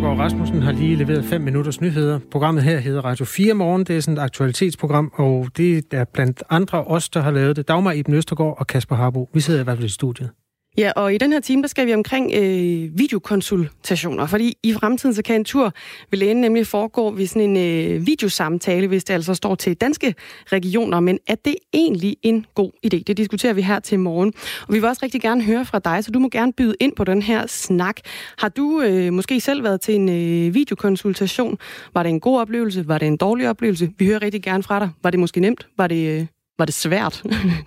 Søndergaard Rasmussen har lige leveret 5 minutters nyheder. Programmet her hedder Radio 4 Morgen. Det er sådan et aktualitetsprogram, og det er blandt andre os, der har lavet det. Dagmar Iben Østergaard og Kasper Harbo. Vi sidder i hvert fald i studiet. Ja, og i den her time, der skal vi omkring øh, videokonsultationer, fordi i fremtiden så kan en tur ved lægen nemlig foregå ved sådan en øh, videosamtale, hvis det altså står til danske regioner, men er det egentlig en god idé? Det diskuterer vi her til morgen, og vi vil også rigtig gerne høre fra dig, så du må gerne byde ind på den her snak. Har du øh, måske selv været til en øh, videokonsultation? Var det en god oplevelse? Var det en dårlig oplevelse? Vi hører rigtig gerne fra dig. Var det måske nemt? Var det... Øh, var det svært.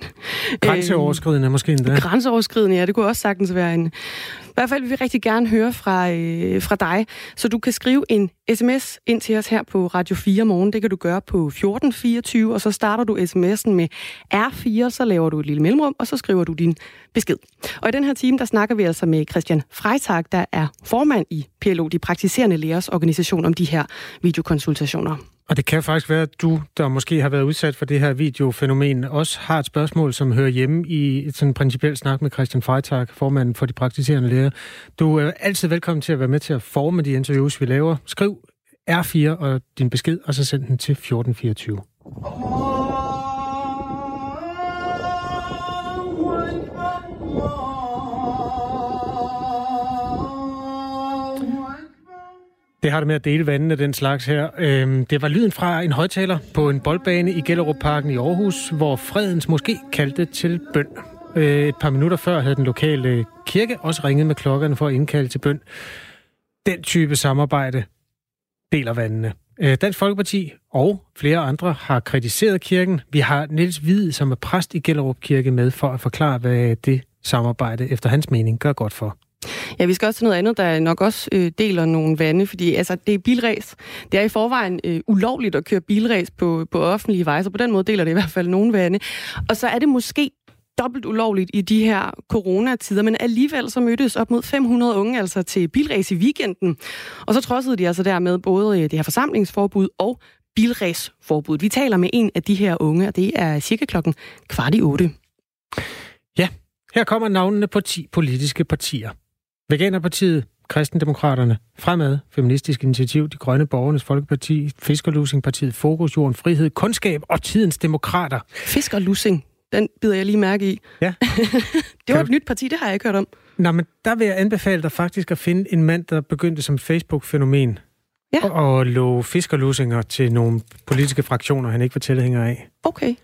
Grænseoverskridende måske endda. Grænseoverskridende, ja, det kunne også sagtens være en... I hvert fald vil vi rigtig gerne høre fra, øh, fra dig, så du kan skrive en sms ind til os her på Radio 4 morgen. Det kan du gøre på 1424, og så starter du sms'en med R4, så laver du et lille mellemrum, og så skriver du din besked. Og i den her time, der snakker vi altså med Christian Freitag, der er formand i PLO, de praktiserende lægers organisation, om de her videokonsultationer. Og det kan faktisk være, at du, der måske har været udsat for det her videofænomen, også har et spørgsmål, som hører hjemme i et sådan principielt snak med Christian Freitag, formanden for de praktiserende læger. Du er altid velkommen til at være med til at forme de interviews, vi laver. Skriv R4 og din besked, og så send den til 1424. Det har det med at dele vandene, den slags her. Øhm, det var lyden fra en højtaler på en boldbane i Gellerup-parken i Aarhus, hvor fredens måske kaldte til bøn. Øh, et par minutter før havde den lokale kirke også ringet med klokkerne for at indkalde til bøn. Den type samarbejde deler vandene. Øh, Dansk Folkeparti og flere andre har kritiseret kirken. Vi har Niels Hvid, som er præst i Gellerup Kirke, med for at forklare, hvad det samarbejde efter hans mening gør godt for. Ja, vi skal også til noget andet, der nok også øh, deler nogle vande, fordi altså, det er bilræs. Det er i forvejen øh, ulovligt at køre bilræs på, på offentlige veje, så på den måde deler det i hvert fald nogle vande. Og så er det måske dobbelt ulovligt i de her coronatider, men alligevel så mødtes op mod 500 unge altså til bilræs i weekenden. Og så trodsede de altså dermed både øh, det her forsamlingsforbud og bilræsforbud. Vi taler med en af de her unge, og det er cirka klokken kvart i otte. Ja, her kommer navnene på 10 politiske partier. Veganerpartiet, Kristendemokraterne, Fremad, Feministisk Initiativ, De Grønne Borgernes Folkeparti, Fiskerlusingpartiet, Fokus, Jorden, Frihed, Kundskab og Tidens Demokrater. Fiskerlusing, den bider jeg lige mærke i. Ja. det var et nyt parti, det har jeg ikke hørt om. Nå, men der vil jeg anbefale dig faktisk at finde en mand, der begyndte som Facebook-fænomen. Ja. Og lå fiskerlusinger til nogle politiske fraktioner, han ikke var tilhænger af. Okay.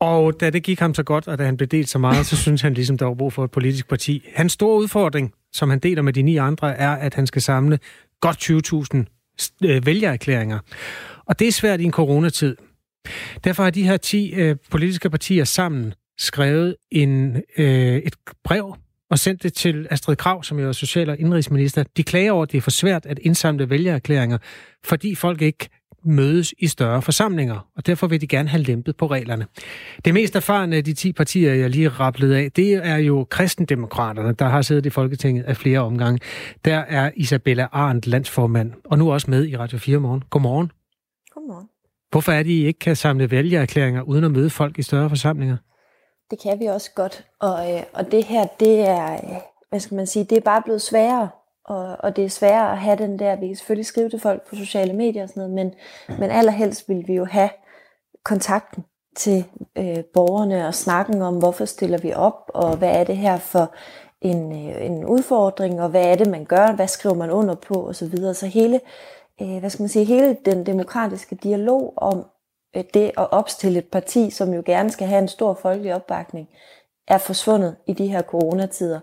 Og da det gik ham så godt, og da han blev delt så meget, så synes han ligesom, der var brug for et politisk parti. Hans store udfordring, som han deler med de ni andre, er, at han skal samle godt 20.000 øh, vælgererklæringer. Og det er svært i en coronatid. Derfor har de her 10 øh, politiske partier sammen skrevet en, øh, et brev og sendt det til Astrid Krav, som jo er social- og indrigsminister. De klager over, at det er for svært at indsamle vælgererklæringer, fordi folk ikke mødes i større forsamlinger, og derfor vil de gerne have lempet på reglerne. Det mest erfarne af de 10 partier, jeg lige rappelede af, det er jo kristendemokraterne, der har siddet i Folketinget af flere omgange. Der er Isabella Arndt, landsformand, og nu også med i Radio 4 morgen. Godmorgen. Godmorgen. Hvorfor er det, I ikke kan samle vælgererklæringer uden at møde folk i større forsamlinger? Det kan vi også godt, og, øh, og det her, det er, øh, hvad skal man sige, det er bare blevet sværere og, og det er sværere at have den der, vi kan selvfølgelig skrive til folk på sociale medier og sådan noget, men, men allerhelst vil vi jo have kontakten til øh, borgerne og snakken om, hvorfor stiller vi op, og hvad er det her for en, øh, en udfordring, og hvad er det, man gør, hvad skriver man under på, og så videre. Så hele, øh, hvad skal man sige, hele den demokratiske dialog om øh, det at opstille et parti, som jo gerne skal have en stor folkelig opbakning, er forsvundet i de her coronatider.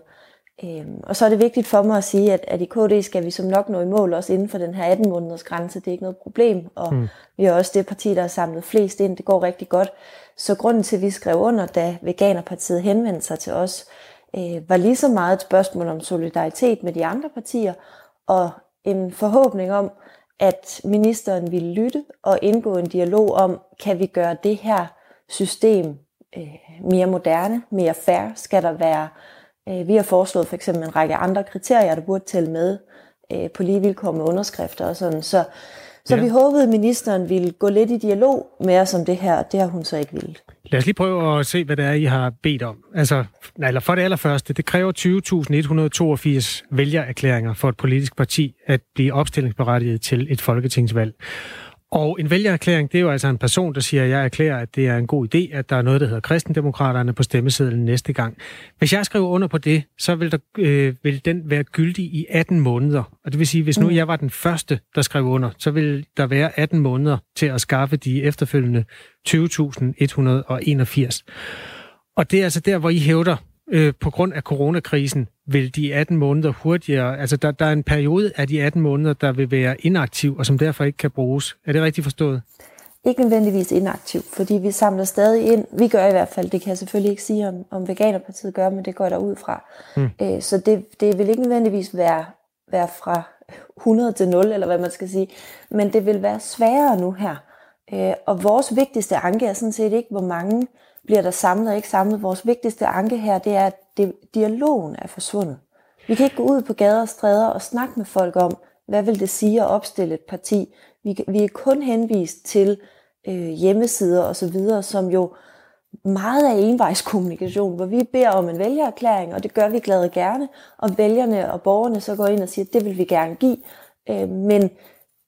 Øhm, og så er det vigtigt for mig at sige, at, at i KD skal vi som nok nå i mål også inden for den her 18 måneders grænse. Det er ikke noget problem, og mm. vi er også det parti, der har samlet flest ind. Det går rigtig godt. Så grunden til, at vi skrev under, da Veganerpartiet henvendte sig til os, øh, var lige så meget et spørgsmål om solidaritet med de andre partier, og en forhåbning om, at ministeren ville lytte og indgå en dialog om, kan vi gøre det her system øh, mere moderne, mere fair? Skal der være Øh, vi har foreslået for eksempel en række andre kriterier, der burde tælle med øh, på lige vilkår med underskrifter og sådan. Så, så ja. vi håbede, at ministeren ville gå lidt i dialog med os om det her, og det har hun så ikke ville. Lad os lige prøve at se, hvad det er, I har bedt om. Altså, nej, eller for det allerførste, det kræver 20.182 vælgererklæringer for et politisk parti at blive opstillingsberettiget til et folketingsvalg. Og en vælgererklæring, det er jo altså en person, der siger, at jeg erklærer, at det er en god idé, at der er noget, der hedder kristendemokraterne på stemmesedlen næste gang. Hvis jeg skriver under på det, så vil, der, øh, vil den være gyldig i 18 måneder. Og det vil sige, hvis nu mm. jeg var den første, der skrev under, så vil der være 18 måneder til at skaffe de efterfølgende 20.181. Og det er altså der, hvor I hævder, øh, på grund af coronakrisen vil de 18 måneder hurtigere, altså der, der er en periode af de 18 måneder, der vil være inaktiv, og som derfor ikke kan bruges. Er det rigtigt forstået? Ikke nødvendigvis inaktiv, fordi vi samler stadig ind. Vi gør i hvert fald, det kan jeg selvfølgelig ikke sige, om, om Veganerpartiet gør, men det går der ud fra. Mm. Øh, så det, det vil ikke nødvendigvis være, være fra 100 til 0, eller hvad man skal sige, men det vil være sværere nu her. Øh, og vores vigtigste anke er sådan set ikke, hvor mange bliver der samlet og ikke samlet. Vores vigtigste anke her, det er, at det, dialogen er forsvundet. Vi kan ikke gå ud på gader og stræder og snakke med folk om, hvad vil det sige at opstille et parti. Vi, vi er kun henvist til øh, hjemmesider osv., som jo meget af envejskommunikation, hvor vi beder om en vælgererklæring, og det gør vi glade gerne, og vælgerne og borgerne så går ind og siger, at det vil vi gerne give, øh, men,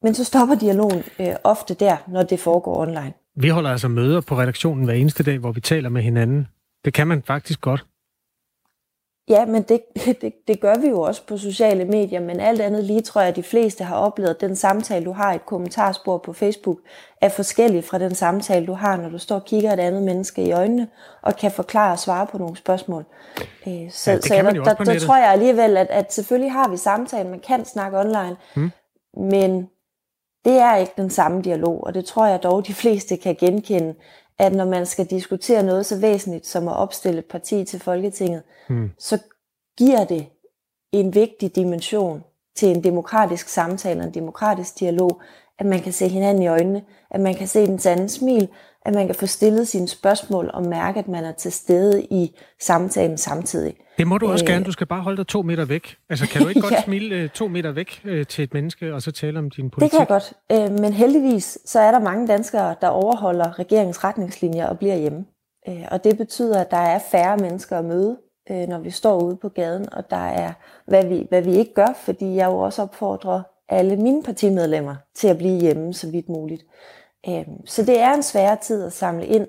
men så stopper dialogen øh, ofte der, når det foregår online. Vi holder altså møder på redaktionen hver eneste dag, hvor vi taler med hinanden. Det kan man faktisk godt. Ja, men det, det, det gør vi jo også på sociale medier, men alt andet lige tror jeg, at de fleste har oplevet, den samtale, du har i et kommentarspor på Facebook, er forskellig fra den samtale, du har, når du står og kigger et andet menneske i øjnene, og kan forklare og svare på nogle spørgsmål. Øh, så ja, så der, der, der tror jeg alligevel, at, at selvfølgelig har vi samtale, man kan snakke online, hmm. men det er ikke den samme dialog, og det tror jeg dog, de fleste kan genkende, at når man skal diskutere noget så væsentligt som at opstille et parti til Folketinget, hmm. så giver det en vigtig dimension til en demokratisk samtale og en demokratisk dialog, at man kan se hinanden i øjnene, at man kan se den anden smil, at man kan få stillet sine spørgsmål og mærke, at man er til stede i samtalen samtidig. Det må du også øh, gerne. Du skal bare holde dig to meter væk. Altså, kan du ikke godt ja. smile øh, to meter væk øh, til et menneske, og så tale om din politik? Det kan jeg godt. Øh, men heldigvis, så er der mange danskere, der overholder regeringens retningslinjer og bliver hjemme. Øh, og det betyder, at der er færre mennesker at møde, øh, når vi står ude på gaden, og der er, hvad vi, hvad vi ikke gør, fordi jeg jo også opfordrer alle mine partimedlemmer til at blive hjemme så vidt muligt. Øh, så det er en svær tid at samle ind,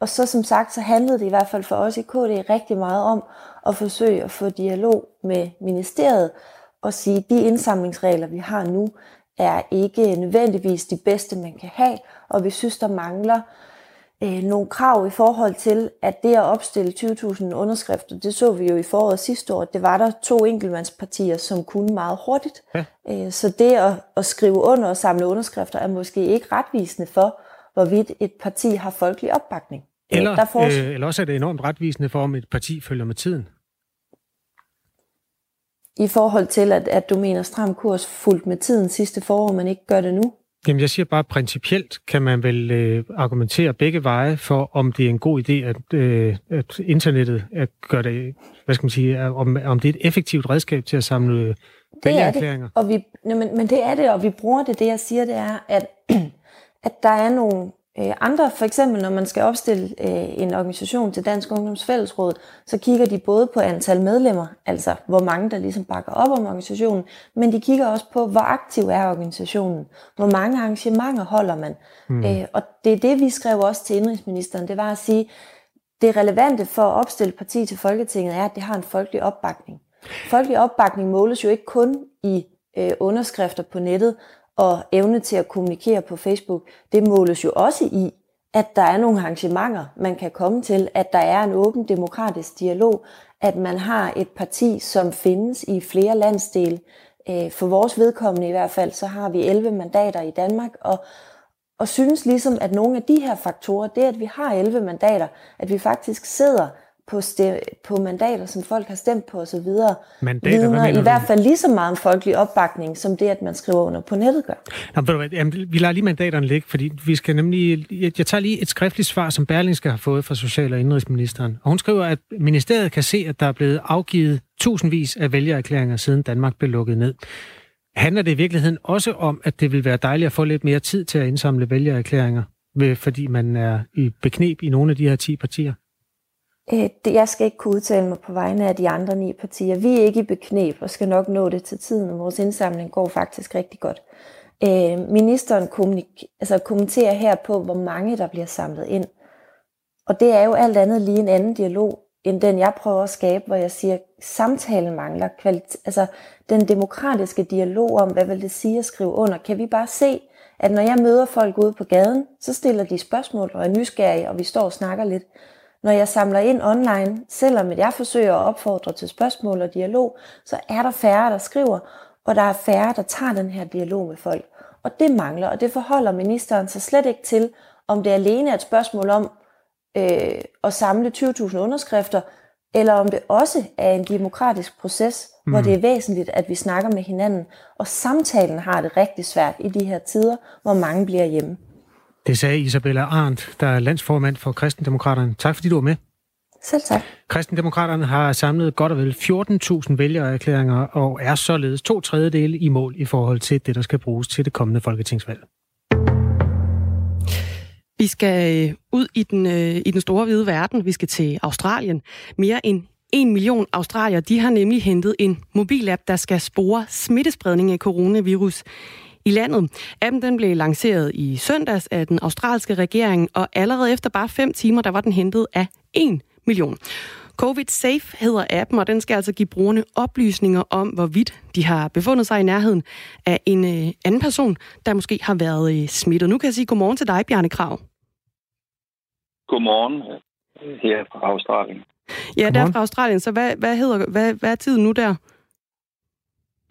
og så som sagt, så handlede det i hvert fald for os i KD rigtig meget om at forsøge at få dialog med ministeriet og sige, at de indsamlingsregler, vi har nu, er ikke nødvendigvis de bedste, man kan have, og vi synes, der mangler øh, nogle krav i forhold til, at det at opstille 20.000 underskrifter, det så vi jo i foråret sidste år, det var der to enkeltmandspartier, som kunne meget hurtigt. Ja. Øh, så det at, at skrive under og samle underskrifter er måske ikke retvisende for, hvorvidt et parti har folkelig opbakning. Eller, der får... øh, eller også er det enormt retvisende for, om et parti følger med tiden. I forhold til, at, at du mener stram kurs fuldt med tiden sidste forår, men ikke gør det nu? Jamen, jeg siger bare, principielt kan man vel øh, argumentere begge veje for, om det er en god idé, at, øh, at internettet at gøre det, hvad skal man sige, om, om det er et effektivt redskab til at samle øh, det er det, og vi, men, men det er det, og vi bruger det. Det, jeg siger, det er, at, at der er nogle Øh, andre, for eksempel når man skal opstille øh, en organisation til Dansk Ungdoms Fællesråd, så kigger de både på antal medlemmer, altså hvor mange der ligesom bakker op om organisationen, men de kigger også på, hvor aktiv er organisationen, hvor mange arrangementer holder man. Mm. Øh, og det er det, vi skrev også til indrigsministeren, det var at sige, det relevante for at opstille parti til Folketinget er, at det har en folkelig opbakning. Folkelig opbakning måles jo ikke kun i øh, underskrifter på nettet, og evne til at kommunikere på Facebook, det måles jo også i, at der er nogle arrangementer, man kan komme til, at der er en åben demokratisk dialog, at man har et parti, som findes i flere landsdele. Øh, for vores vedkommende i hvert fald, så har vi 11 mandater i Danmark, og, og synes ligesom, at nogle af de her faktorer, det at vi har 11 mandater, at vi faktisk sidder på, på mandater, som folk har stemt på osv., mandater, vidner i hvert fald lige så meget om folkelig opbakning, som det, at man skriver under på nettet gør. Nå, jamen, vi lader lige mandaterne ligge, fordi vi skal nemlig... Jeg, jeg tager lige et skriftligt svar, som Berlingske har fået fra Social- og Indrigsministeren. Og hun skriver, at ministeriet kan se, at der er blevet afgivet tusindvis af vælgererklæringer, siden Danmark blev lukket ned. Handler det i virkeligheden også om, at det vil være dejligt at få lidt mere tid til at indsamle vælgererklæringer? fordi man er i beknep i nogle af de her 10 partier? Øh, jeg skal ikke kunne udtale mig på vegne af de andre ni partier. Vi er ikke i beknep og skal nok nå det til tiden. Vores indsamling går faktisk rigtig godt. Øh, ministeren altså kommenterer her på, hvor mange der bliver samlet ind. Og det er jo alt andet lige en anden dialog, end den jeg prøver at skabe, hvor jeg siger, at samtalen mangler. Kvalit- altså den demokratiske dialog om, hvad vil det sige at skrive under. Kan vi bare se, at når jeg møder folk ude på gaden, så stiller de spørgsmål og er nysgerrige, og vi står og snakker lidt. Når jeg samler ind online, selvom jeg forsøger at opfordre til spørgsmål og dialog, så er der færre, der skriver, og der er færre, der tager den her dialog med folk. Og det mangler, og det forholder ministeren sig slet ikke til, om det alene er et spørgsmål om øh, at samle 20.000 underskrifter, eller om det også er en demokratisk proces, mm. hvor det er væsentligt, at vi snakker med hinanden. Og samtalen har det rigtig svært i de her tider, hvor mange bliver hjemme. Det sagde Isabella Arndt, der er landsformand for Kristendemokraterne. Tak fordi du var med. Selv tak. Kristendemokraterne har samlet godt og vel 14.000 vælgererklæringer og er således to tredjedele i mål i forhold til det, der skal bruges til det kommende folketingsvalg. Vi skal øh, ud i den, øh, i den store hvide verden. Vi skal til Australien. Mere end en million australier de har nemlig hentet en mobilapp, der skal spore smittespredning af coronavirus i landet. Appen den blev lanceret i søndags af den australske regering, og allerede efter bare fem timer, der var den hentet af 1 million. Covid Safe hedder appen, og den skal altså give brugerne oplysninger om, hvorvidt de har befundet sig i nærheden af en øh, anden person, der måske har været øh, smittet. Nu kan jeg sige godmorgen til dig, Bjarne Krav. Godmorgen her fra Australien. Ja, der er fra Australien. Så hvad, hvad, hedder, hvad, hvad er tiden nu der?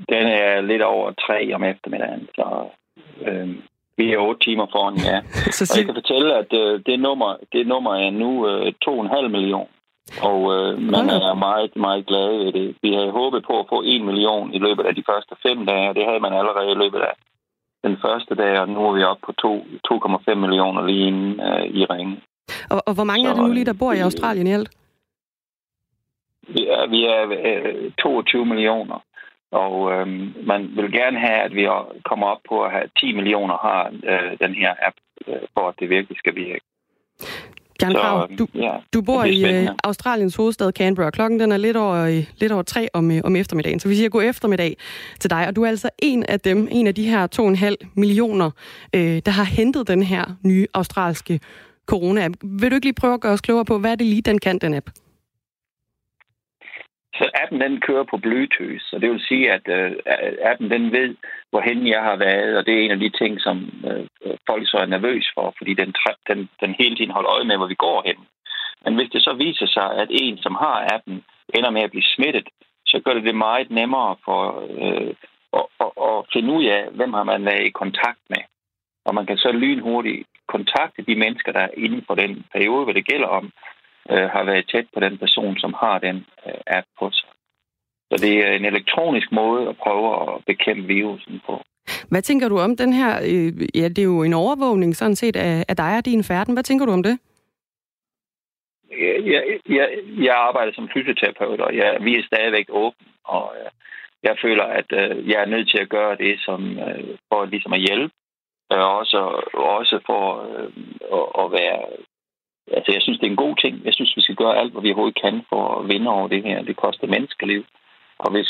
Den er lidt over tre om eftermiddagen, så øh, vi er otte timer foran, ja. så sig... Og jeg kan fortælle, at øh, det, nummer, det nummer er nu øh, 2,5 million. Og øh, man er meget, meget glad ved det. Vi havde håbet på at få 1 million i løbet af de første fem dage, og det havde man allerede i løbet af den første dag, og nu er vi oppe på 2,5 millioner lige inden øh, i ringen. Og, og hvor mange så, er det nu lige, der bor i Australien i alt? Vi er, vi er øh, 22 millioner. Og øh, man vil gerne have, at vi kommer op på at have 10 millioner har øh, den her app, øh, for at det virkelig skal virke. Jan Krav, du, ja, du bor i uh, Australiens hovedstad Canberra. Klokken den er lidt over, lidt over tre om, uh, om eftermiddagen, så vi siger god eftermiddag til dig. Og du er altså en af dem, en af de her 2,5 millioner, uh, der har hentet den her nye australske corona-app. Vil du ikke lige prøve at gøre os klogere på, hvad det lige, den kan, den app? Så appen den kører på Bluetooth, så det vil sige, at øh, appen den ved, hvorhen jeg har været, og det er en af de ting, som øh, folk så er nervøs for, fordi den, den, den hele tiden holder øje med, hvor vi går hen. Men hvis det så viser sig, at en, som har appen, ender med at blive smittet, så gør det det meget nemmere for øh, at, at, at finde ud af, hvem har man været i kontakt med. Og man kan så lynhurtigt kontakte de mennesker, der er inden for den periode, hvad det gælder om, øh, har været tæt på den person, som har den øh, app på sig. Så det er en elektronisk måde at prøve at bekæmpe virusen på. Hvad tænker du om den her? Øh, ja, det er jo en overvågning sådan set af, af dig og din færden. Hvad tænker du om det? Jeg, jeg, jeg arbejder som fysioterapeut, og jeg, vi er stadigvæk åbne, og øh, jeg føler, at øh, jeg er nødt til at gøre det som, for ligesom at hjælpe, og også, også for at være altså, jeg synes, det er en god ting. Jeg synes, vi skal gøre alt, hvad vi overhovedet kan for at vinde over det her. Det koster menneskeliv. Og hvis,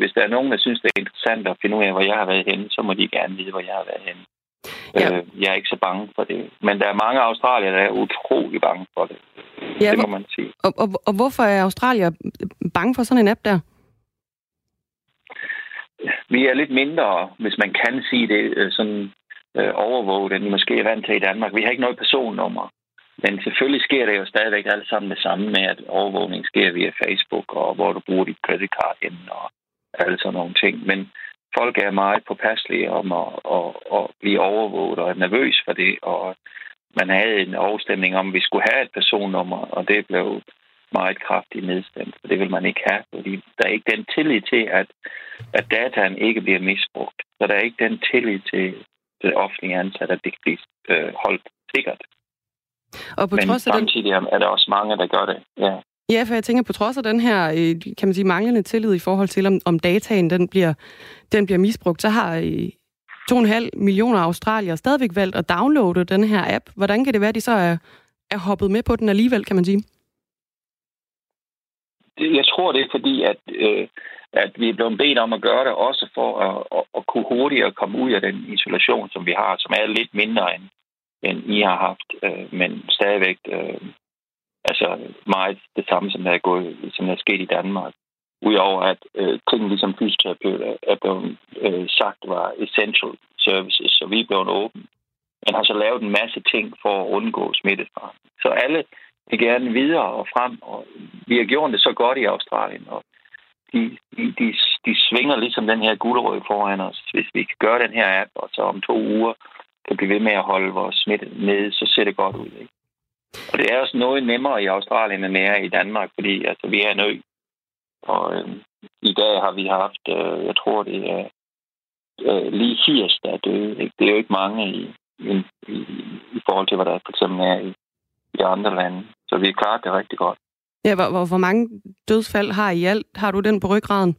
hvis der er nogen, der synes, det er interessant at finde ud af, hvor jeg har været henne, så må de gerne vide, hvor jeg har været henne. Ja. Øh, jeg er ikke så bange for det. Men der er mange australier, der er utrolig bange for det. Ja, det må man sige. Og, og, og hvorfor er Australier bange for sådan en app der? Vi er lidt mindre, hvis man kan sige det, øh, sådan øh, overvåget, end vi måske er vant til i Danmark. Vi har ikke noget personnummer. Men selvfølgelig sker det jo stadigvæk alt sammen det samme med, at overvågning sker via Facebook, og hvor du bruger dit credit card ind, og alle sådan nogle ting. Men folk er meget påpasselige om at, at, at blive overvåget og er nervøs for det, og man havde en afstemning om, at vi skulle have et personnummer, og det blev meget kraftigt nedstemt, for det vil man ikke have, fordi der er ikke den tillid til, at, at dataen ikke bliver misbrugt. Så der er ikke den tillid til det offentlige ansat, at det kan blive øh, holdt sikkert. Og på Men trods af samtidig den... er der også mange, der gør det. Ja. Ja, for jeg tænker, på trods af den her, øh, kan man sige, manglende tillid i forhold til, om, om dataen den bliver, den bliver misbrugt, så har, øh, 2,5 millioner australier stadigvæk valgt at downloade den her app. Hvordan kan det være, at de så er, er hoppet med på den alligevel, kan man sige? Jeg tror, det er fordi, at, øh, at vi er blevet bedt om at gøre det også for at, at, at kunne hurtigere komme ud af den isolation, som vi har, som er lidt mindre end, end I har haft, øh, men stadigvæk øh, altså meget det samme, som der er, gået, som der er sket i Danmark. Udover at øh, ting ligesom fysioterapeut er blevet øh, sagt var essential services, så vi er blevet åbne. Men har så lavet en masse ting for at undgå smittefare. Så alle vil gerne videre og frem, og vi har gjort det så godt i Australien, og de, de, de, de svinger ligesom den her gulerød foran os. Hvis vi kan gøre den her app, og så om to uger kan blive ved med at holde vores smitte nede, så ser det godt ud. Ikke? Og det er også noget nemmere i Australien end er i Danmark, fordi altså, vi er en ø. Og øh, i dag har vi haft, øh, jeg tror det er øh, lige 80, der er døde. Ikke? Det er jo ikke mange i, i, i, i forhold til, hvad der for eksempel er i, i andre lande. Så vi har klaret det rigtig godt. Ja, hvor, hvor, hvor mange dødsfald har I alt? Har du den på ryggraden?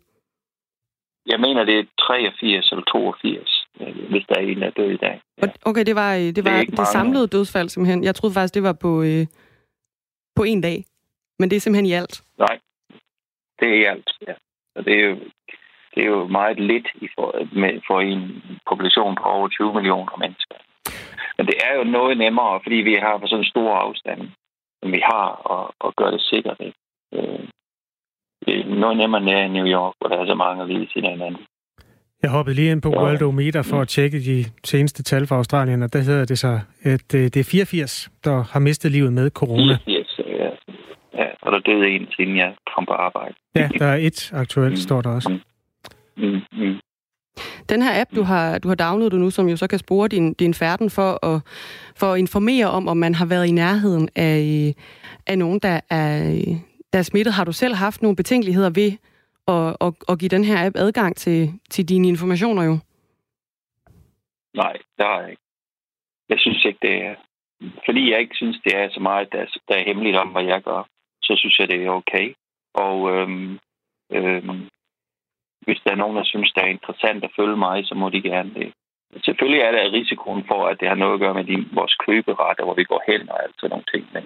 Jeg mener, det er 83 eller 82, øh, hvis der er en, der er død i dag. Ja. Okay, det var det, var det, det samlede dødsfald simpelthen. Jeg troede faktisk, det var på, øh, på en dag. Men det er simpelthen i alt? Nej, det er i alt, ja. Og det er jo, det er jo meget lidt i for, med, for en population på over 20 millioner mennesker. Men det er jo noget nemmere, fordi vi har for sådan en stor afstand, som vi har, og, og gøre det sikkert. Ikke? Øh, det er noget nemmere nær i New York, hvor der er så mange lige siden hinanden. Jeg hoppede lige ind på. Worldometer for at tjekke de seneste tal fra Australien, og der hedder det så, at øh, det er 84, der har mistet livet med corona. 84, ja. ja og der døde en, siden jeg kom på arbejde. Ja, der er et aktuelt, mm. står der også. Mm. Mm. Mm. Den her app, du har, du har downloadet nu, som jo så kan spore din, din færden for at, for at informere om, om man har været i nærheden af, af nogen, der er, der er smittet. Har du selv haft nogle betænkeligheder ved at, at, at give den her app adgang til, til dine informationer jo? Nej, det har jeg ikke. Jeg synes ikke, det er... Fordi jeg ikke synes, det er så meget, der er, der er hemmeligt om, hvad jeg gør, så synes jeg, det er okay. Og øhm, øhm, hvis der er nogen, der synes, det er interessant at følge mig, så må de gerne det. Selvfølgelig er der risikoen for, at det har noget at gøre med de, vores køberetter, hvor vi går hen og alt sådan nogle ting. Men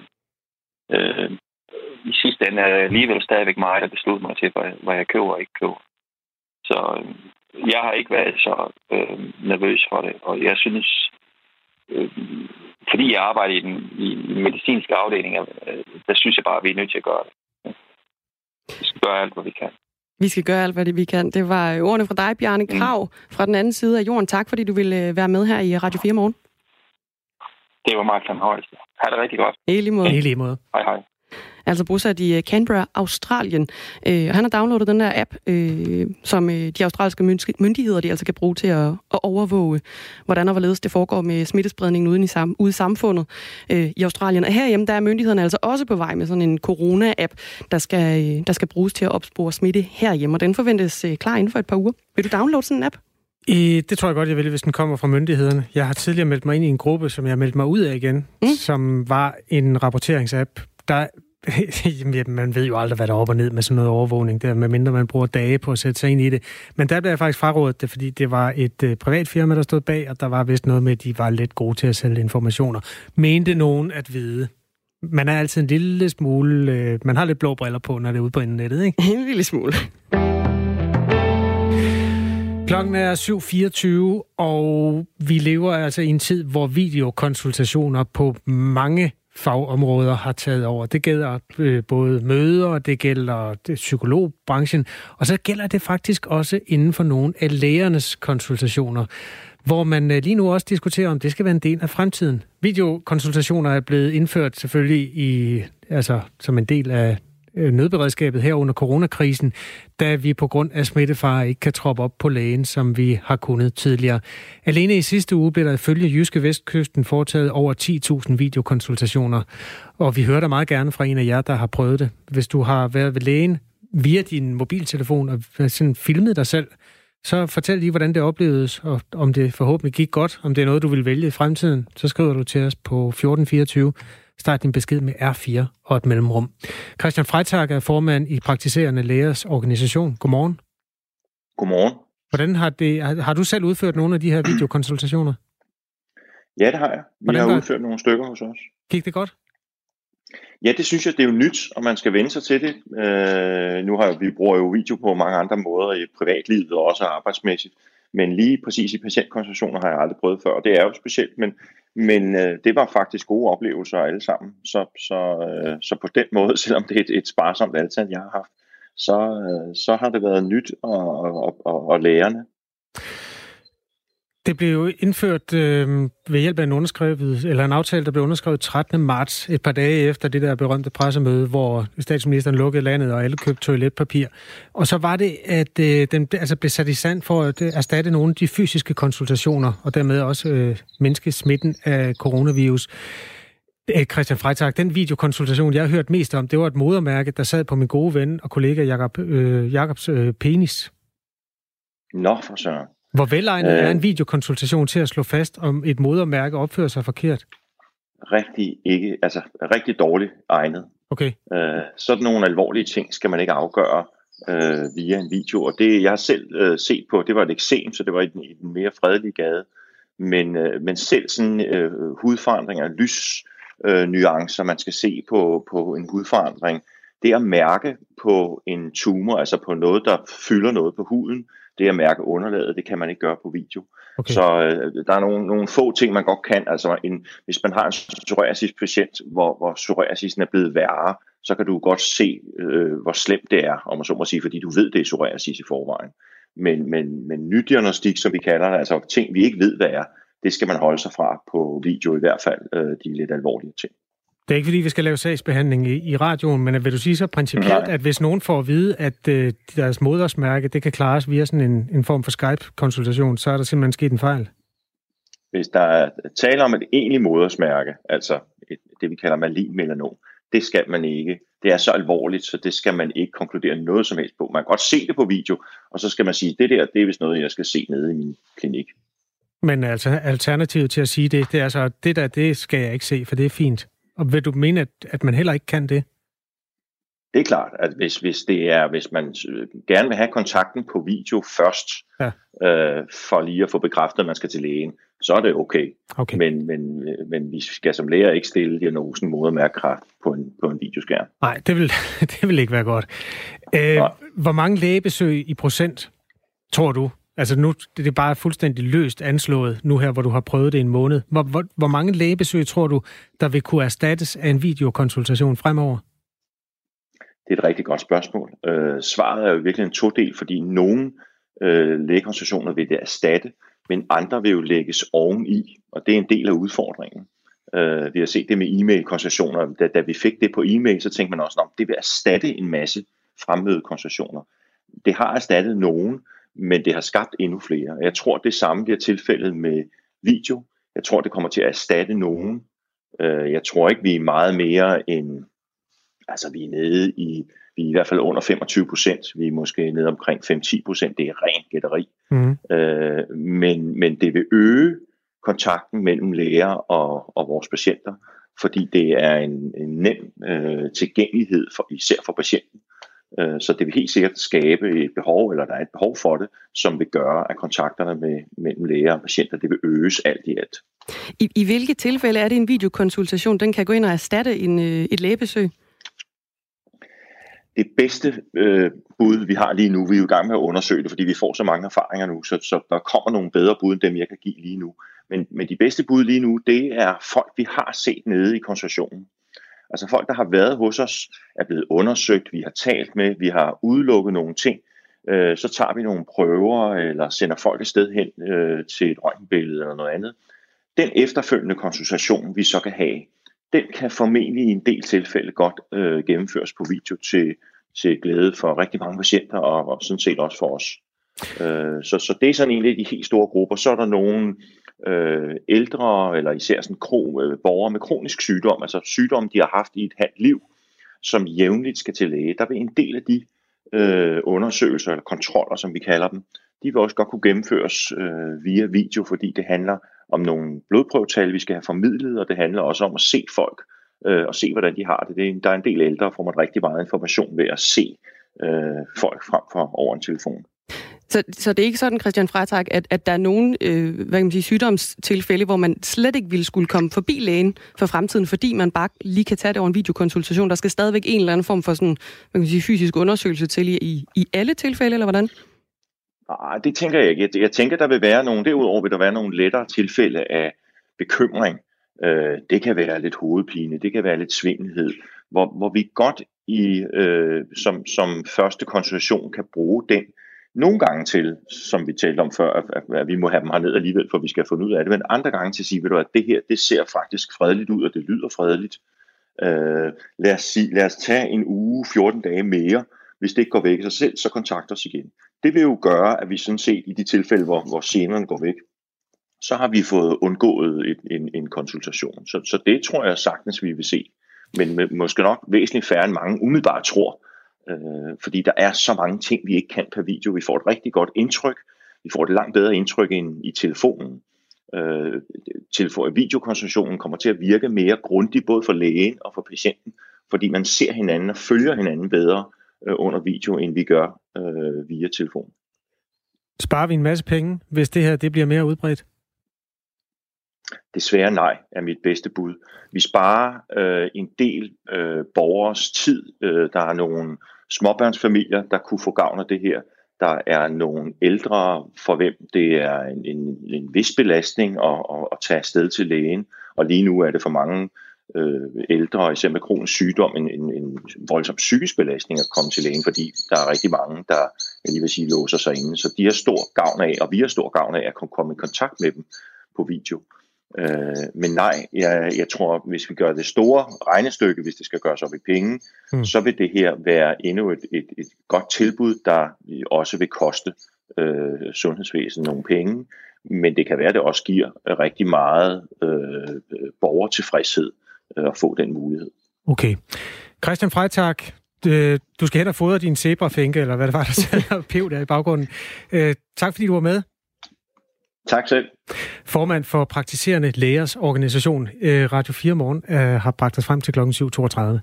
øh, i sidste ende er det alligevel stadigvæk mig, der beslutter mig til, hvad, hvad jeg køber og ikke køber. Så øh, jeg har ikke været så øh, nervøs for det, og jeg synes, øh, fordi jeg arbejder i den, i den medicinske afdeling, øh, der synes jeg bare, at vi er nødt til at gøre det. Vi skal gøre alt, hvad vi kan. Vi skal gøre alt, hvad vi kan. Det var ordene fra dig, Bjarne mm. Krav, fra den anden side af jorden. Tak, fordi du ville øh, være med her i Radio 4 morgen. Det var meget fornøjelse. Ha' det rigtig godt. I lige måde. I lige måde. Hej, hej altså bosat i øh, Canberra, Australien. Øh, han har downloadet den der app, øh, som øh, de australske myndigheder de altså kan bruge til at, at overvåge, hvordan og hvorledes det foregår med smittespredningen ude i, sam, ude i samfundet øh, i Australien. Og herhjemme, der er myndighederne altså også på vej med sådan en corona-app, der skal, øh, der skal bruges til at opspore smitte herhjemme, og den forventes øh, klar inden for et par uger. Vil du downloade sådan en app? I, det tror jeg godt, jeg vil, hvis den kommer fra myndighederne. Jeg har tidligere meldt mig ind i en gruppe, som jeg meldte mig ud af igen, mm. som var en rapporteringsapp. Der man ved jo aldrig, hvad der er op og ned med sådan noget overvågning der, medmindre man bruger dage på at sætte sig ind i det. Men der blev jeg faktisk frarådet det, fordi det var et øh, privat firma, der stod bag, og der var vist noget med, at de var lidt gode til at sælge informationer. Mente nogen at vide. Man er altid en lille smule... Øh, man har lidt blå briller på, når det er ude på nettet, ikke? En lille smule. Klokken er 7.24, og vi lever altså i en tid, hvor videokonsultationer på mange fagområder har taget over. Det gælder øh, både møder, det gælder det, psykologbranchen, og så gælder det faktisk også inden for nogle af lægernes konsultationer, hvor man øh, lige nu også diskuterer, om det skal være en del af fremtiden. Videokonsultationer er blevet indført selvfølgelig i, altså, som en del af Øh, nødberedskabet her under coronakrisen, da vi på grund af smittefare ikke kan troppe op på lægen, som vi har kunnet tidligere. Alene i sidste uge blev der ifølge Jyske Vestkysten foretaget over 10.000 videokonsultationer, og vi hører da meget gerne fra en af jer, der har prøvet det. Hvis du har været ved lægen via din mobiltelefon og øh, sådan filmet dig selv, så fortæl lige, hvordan det oplevedes, og om det forhåbentlig gik godt, om det er noget, du vil vælge i fremtiden, så skriver du til os på 1424. Start din besked med R4 og et mellemrum. Christian Freitag er formand i Praktiserende Lægers Organisation. Godmorgen. Godmorgen. Hvordan har det, har, har du selv udført nogle af de her videokonsultationer? Ja, det har jeg. Vi Hvordan har udført nogle stykker hos os. Gik det godt? Ja, det synes jeg, det er jo nyt, og man skal vende sig til det. Øh, nu har vi bruger jo video på mange andre måder i privatlivet og også arbejdsmæssigt. Men lige præcis i patientkonsultationer har jeg aldrig prøvet før, og det er jo specielt, men, men øh, det var faktisk gode oplevelser alle sammen. Så, så, øh, så på den måde, selvom det er et, et sparsomt antal, jeg har haft, så, øh, så har det været nyt og, og, og, og lærende. Det blev jo indført øh, ved hjælp af en underskrevet, eller en aftale, der blev underskrevet 13. marts, et par dage efter det der berømte pressemøde, hvor statsministeren lukkede landet, og alle købte toiletpapir. Og så var det, at øh, den altså blev sat i sand for at øh, erstatte nogle af de fysiske konsultationer, og dermed også øh, mindske smitten af coronavirus. Øh, Christian Freitag, den videokonsultation, jeg har hørt mest om, det var et modermærke, der sad på min gode ven og kollega Jakob, øh, Jakobs øh, penis. Nå, for søren. Hvor velegnet øh, er en videokonsultation til at slå fast, om et modermærke opfører sig forkert? Rigtig ikke, altså rigtig dårligt egnet. Okay. Øh, sådan nogle alvorlige ting skal man ikke afgøre øh, via en video, og det jeg har selv øh, set på, det var et eksem, så det var i den, i den mere fredelige gade, men, øh, men selv sådan øh, hudforandringer, lys, øh, nuancer, man skal se på, på en hudforandring, det at mærke på en tumor, altså på noget, der fylder noget på huden, det at mærke underlaget, det kan man ikke gøre på video. Okay. Så øh, der er nogle, nogle få ting, man godt kan. Altså en, hvis man har en psoriasis-patient, hvor, hvor psoriasisen er blevet værre, så kan du godt se, øh, hvor slemt det er, om man så må sige, fordi du ved, det er psoriasis i forvejen. Men, men, men nydiagnostik, som vi kalder det, altså ting, vi ikke ved, hvad er, det skal man holde sig fra på video i hvert fald, øh, de lidt alvorlige ting. Det er ikke fordi, vi skal lave sagsbehandling i, i radioen, men vil du sige så principielt, at hvis nogen får at vide, at øh, deres modersmærke, det kan klares via sådan en, en form for Skype-konsultation, så er der simpelthen sket en fejl? Hvis der er tale om et egentligt modersmærke, altså et, det vi kalder malin melanom, det skal man ikke. Det er så alvorligt, så det skal man ikke konkludere noget som helst på. Man kan godt se det på video, og så skal man sige, det der, det er vist noget, jeg skal se nede i min klinik. Men altså alternativet til at sige det, det er altså, det der, det skal jeg ikke se, for det er fint. Og vil du mene, at, at man heller ikke kan det? Det er klart, at hvis, hvis det er, hvis man gerne vil have kontakten på video først, ja. øh, for lige at få bekræftet, at man skal til lægen, så er det okay. okay. Men, men, men vi skal som læger ikke stille diagnosen modermærkekræft på en, på en videoskærm. Nej, det vil, det vil ikke være godt. Øh, hvor mange lægebesøg i procent, tror du, Altså nu det er bare fuldstændig løst anslået, nu her, hvor du har prøvet det en måned. Hvor, hvor, hvor mange lægebesøg tror du, der vil kunne erstattes af en videokonsultation fremover? Det er et rigtig godt spørgsmål. Øh, svaret er jo virkelig en todel, fordi nogle øh, lægekonsultationer vil det erstatte, men andre vil jo lægges oveni, og det er en del af udfordringen. Øh, vi har set det med e-mail-konsultationer. Da, da vi fik det på e-mail, så tænkte man også, at det vil erstatte en masse fremmødekonsultationer. Det har erstattet nogen, men det har skabt endnu flere. Jeg tror, det samme bliver tilfældet med video. Jeg tror, det kommer til at erstatte nogen. Øh, jeg tror ikke, vi er meget mere end, altså vi er nede i, vi er i hvert fald under 25 procent. Vi er måske nede omkring 5-10 procent. Det er rent gætteri. Mm. Øh, men, men det vil øge kontakten mellem læger og, og vores patienter, fordi det er en, en nem øh, tilgængelighed, for, især for patienten. Øh, så det vil helt sikkert skabe et behov, eller der er et behov for det, som vil gøre, at kontakterne med, mellem læger og patienter, det vil øges alt i alt. I, I hvilke tilfælde er det en videokonsultation, den kan gå ind og erstatte en, øh, et lægebesøg? Det bedste øh, bud, vi har lige nu, vi er jo i gang med at undersøge det, fordi vi får så mange erfaringer nu, så, så der kommer nogle bedre bud, end dem jeg kan give lige nu. Men, men de bedste bud lige nu, det er folk, vi har set nede i konsultationen. Altså folk, der har været hos os, er blevet undersøgt, vi har talt med, vi har udelukket nogle ting, øh, så tager vi nogle prøver, eller sender folk et sted hen øh, til et røntgenbillede eller noget andet. Den efterfølgende konsultation, vi så kan have, den kan formentlig i en del tilfælde godt øh, gennemføres på video til, til glæde for rigtig mange patienter, og, og sådan set også for os. Øh, så, så det er sådan en af de helt store grupper. Så er der nogen, øh, Øh, ældre, eller især sådan kro, øh, borgere med kronisk sygdom, altså sygdom, de har haft i et halvt liv, som jævnligt skal til læge. Der vil en del af de øh, undersøgelser eller kontroller, som vi kalder dem, de vil også godt kunne gennemføres øh, via video, fordi det handler om nogle blodprøvetal, vi skal have formidlet, og det handler også om at se folk øh, og se, hvordan de har det. det er, der er en del ældre, får man rigtig meget information ved at se øh, folk frem for over en telefon. Så, så det er ikke sådan, Christian Freitag, at, at der er nogen øh, hvad kan man sige, sygdomstilfælde, hvor man slet ikke ville skulle komme forbi lægen for fremtiden, fordi man bare lige kan tage det over en videokonsultation. Der skal stadigvæk en eller anden form for sådan, hvad kan man sige, fysisk undersøgelse til i, i, i alle tilfælde, eller hvordan? Nej, det tænker jeg ikke. Jeg, jeg tænker, der vil være nogle, derudover vil der være nogle lettere tilfælde af bekymring. Øh, det kan være lidt hovedpine, det kan være lidt svindelhed, hvor, hvor vi godt i, øh, som, som første konsultation kan bruge den nogle gange til, som vi talte om før, at, at vi må have dem herned alligevel, for vi skal finde ud af det, men andre gange til at sige, ved du, at det her, det ser faktisk fredeligt ud, og det lyder fredeligt. Øh, lad, os sige, lad os tage en uge, 14 dage mere, hvis det ikke går væk af sig selv, så kontakt os igen. Det vil jo gøre, at vi sådan set i de tilfælde, hvor, hvor generne går væk, så har vi fået undgået et, en, en konsultation. Så, så det tror jeg sagtens, vi vil se. Men med, måske nok væsentligt færre end mange umiddelbart tror. Øh, fordi der er så mange ting, vi ikke kan per video. Vi får et rigtig godt indtryk. Vi får et langt bedre indtryk end i telefonen. Øh, telefon, videokonsultationen kommer til at virke mere grundigt, både for lægen og for patienten, fordi man ser hinanden og følger hinanden bedre øh, under video, end vi gør øh, via telefon. Sparer vi en masse penge, hvis det her det bliver mere udbredt? Desværre nej, er mit bedste bud. Vi sparer øh, en del øh, borgers tid. Øh, der er nogle småbørnsfamilier, der kunne få gavn af det her. Der er nogle ældre, for hvem det er en, en, en vis belastning at, at, at tage afsted til lægen. Og lige nu er det for mange øh, ældre, især med kronisk sygdom, en, en, en voldsom psykisk belastning at komme til lægen, fordi der er rigtig mange, der jeg lige vil sige, låser sig inde. Så de har stor gavn af, og vi har stor gavn af at kunne komme i kontakt med dem på video. Øh, men nej, jeg, jeg tror, hvis vi gør det store regnestykke, hvis det skal gøres op i penge, mm. så vil det her være endnu et, et, et godt tilbud, der også vil koste øh, sundhedsvæsenet nogle penge. Men det kan være, at det også giver rigtig meget øh, borgertilfredshed øh, at få den mulighed. Okay. Christian Freitag, øh, du skal hen og fodre din zebrafænke, eller hvad det var, der og pev der i baggrunden. Øh, tak fordi du var med. Tak selv. Formand for Praktiserende Lægers Organisation, øh, Radio 4 Morgen, øh, har bragt os frem til kl. 7.32.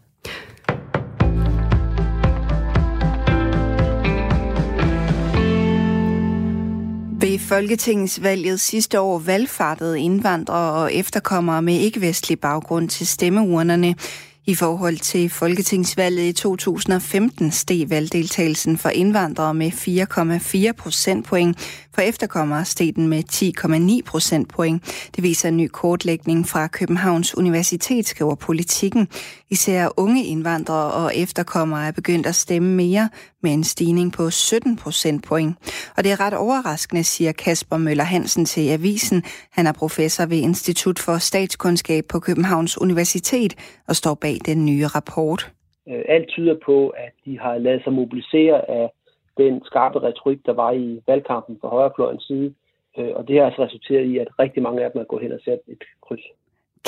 Ved Folketingsvalget sidste år valgfartede indvandrere og efterkommere med ikke-vestlig baggrund til stemmeurnerne. I forhold til folketingsvalget i 2015 steg valgdeltagelsen for indvandrere med 4,4 procentpoint. For efterkommere steg den med 10,9 procentpoint. Det viser en ny kortlægning fra Københavns Universitet, skriver politikken. Især unge indvandrere og efterkommere er begyndt at stemme mere med en stigning på 17 procentpoint. Og det er ret overraskende, siger Kasper Møller Hansen til Avisen. Han er professor ved Institut for Statskundskab på Københavns Universitet og står bag den nye rapport. Øh, alt tyder på, at de har lavet sig mobilisere af den skarpe retorik, der var i valgkampen på højrefløjens side. Øh, og det har altså resulteret i, at rigtig mange af dem er gået hen og sat et kryds.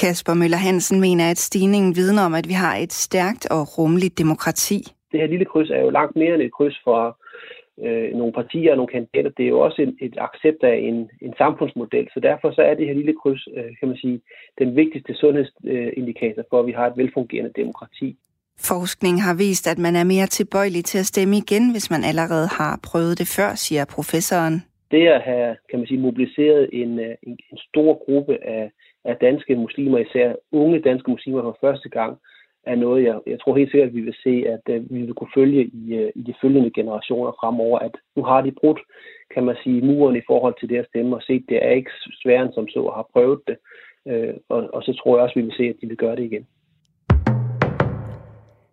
Kasper Møller Hansen mener, at stigningen vidner om, at vi har et stærkt og rummeligt demokrati. Det her lille kryds er jo langt mere end et kryds for øh, nogle partier og nogle kandidater. Det er jo også et, et accept af en, en samfundsmodel. Så derfor så er det her lille kryds, øh, kan man sige, den vigtigste sundhedsindikator for, at vi har et velfungerende demokrati. Forskning har vist, at man er mere tilbøjelig til at stemme igen, hvis man allerede har prøvet det før, siger professoren. Det at have kan man sige, mobiliseret en, øh, en, en stor gruppe af, af danske muslimer, især unge danske muslimer for første gang, er noget, jeg, jeg tror helt sikkert, at vi vil se, at uh, vi vil kunne følge i, øh, i de følgende generationer fremover, at nu har de brudt, kan man sige, muren i forhold til det at stemme, og set, det er ikke sværere som så, har prøvet det. Og, og så tror jeg også, at vi vil se, at de vil gøre det igen.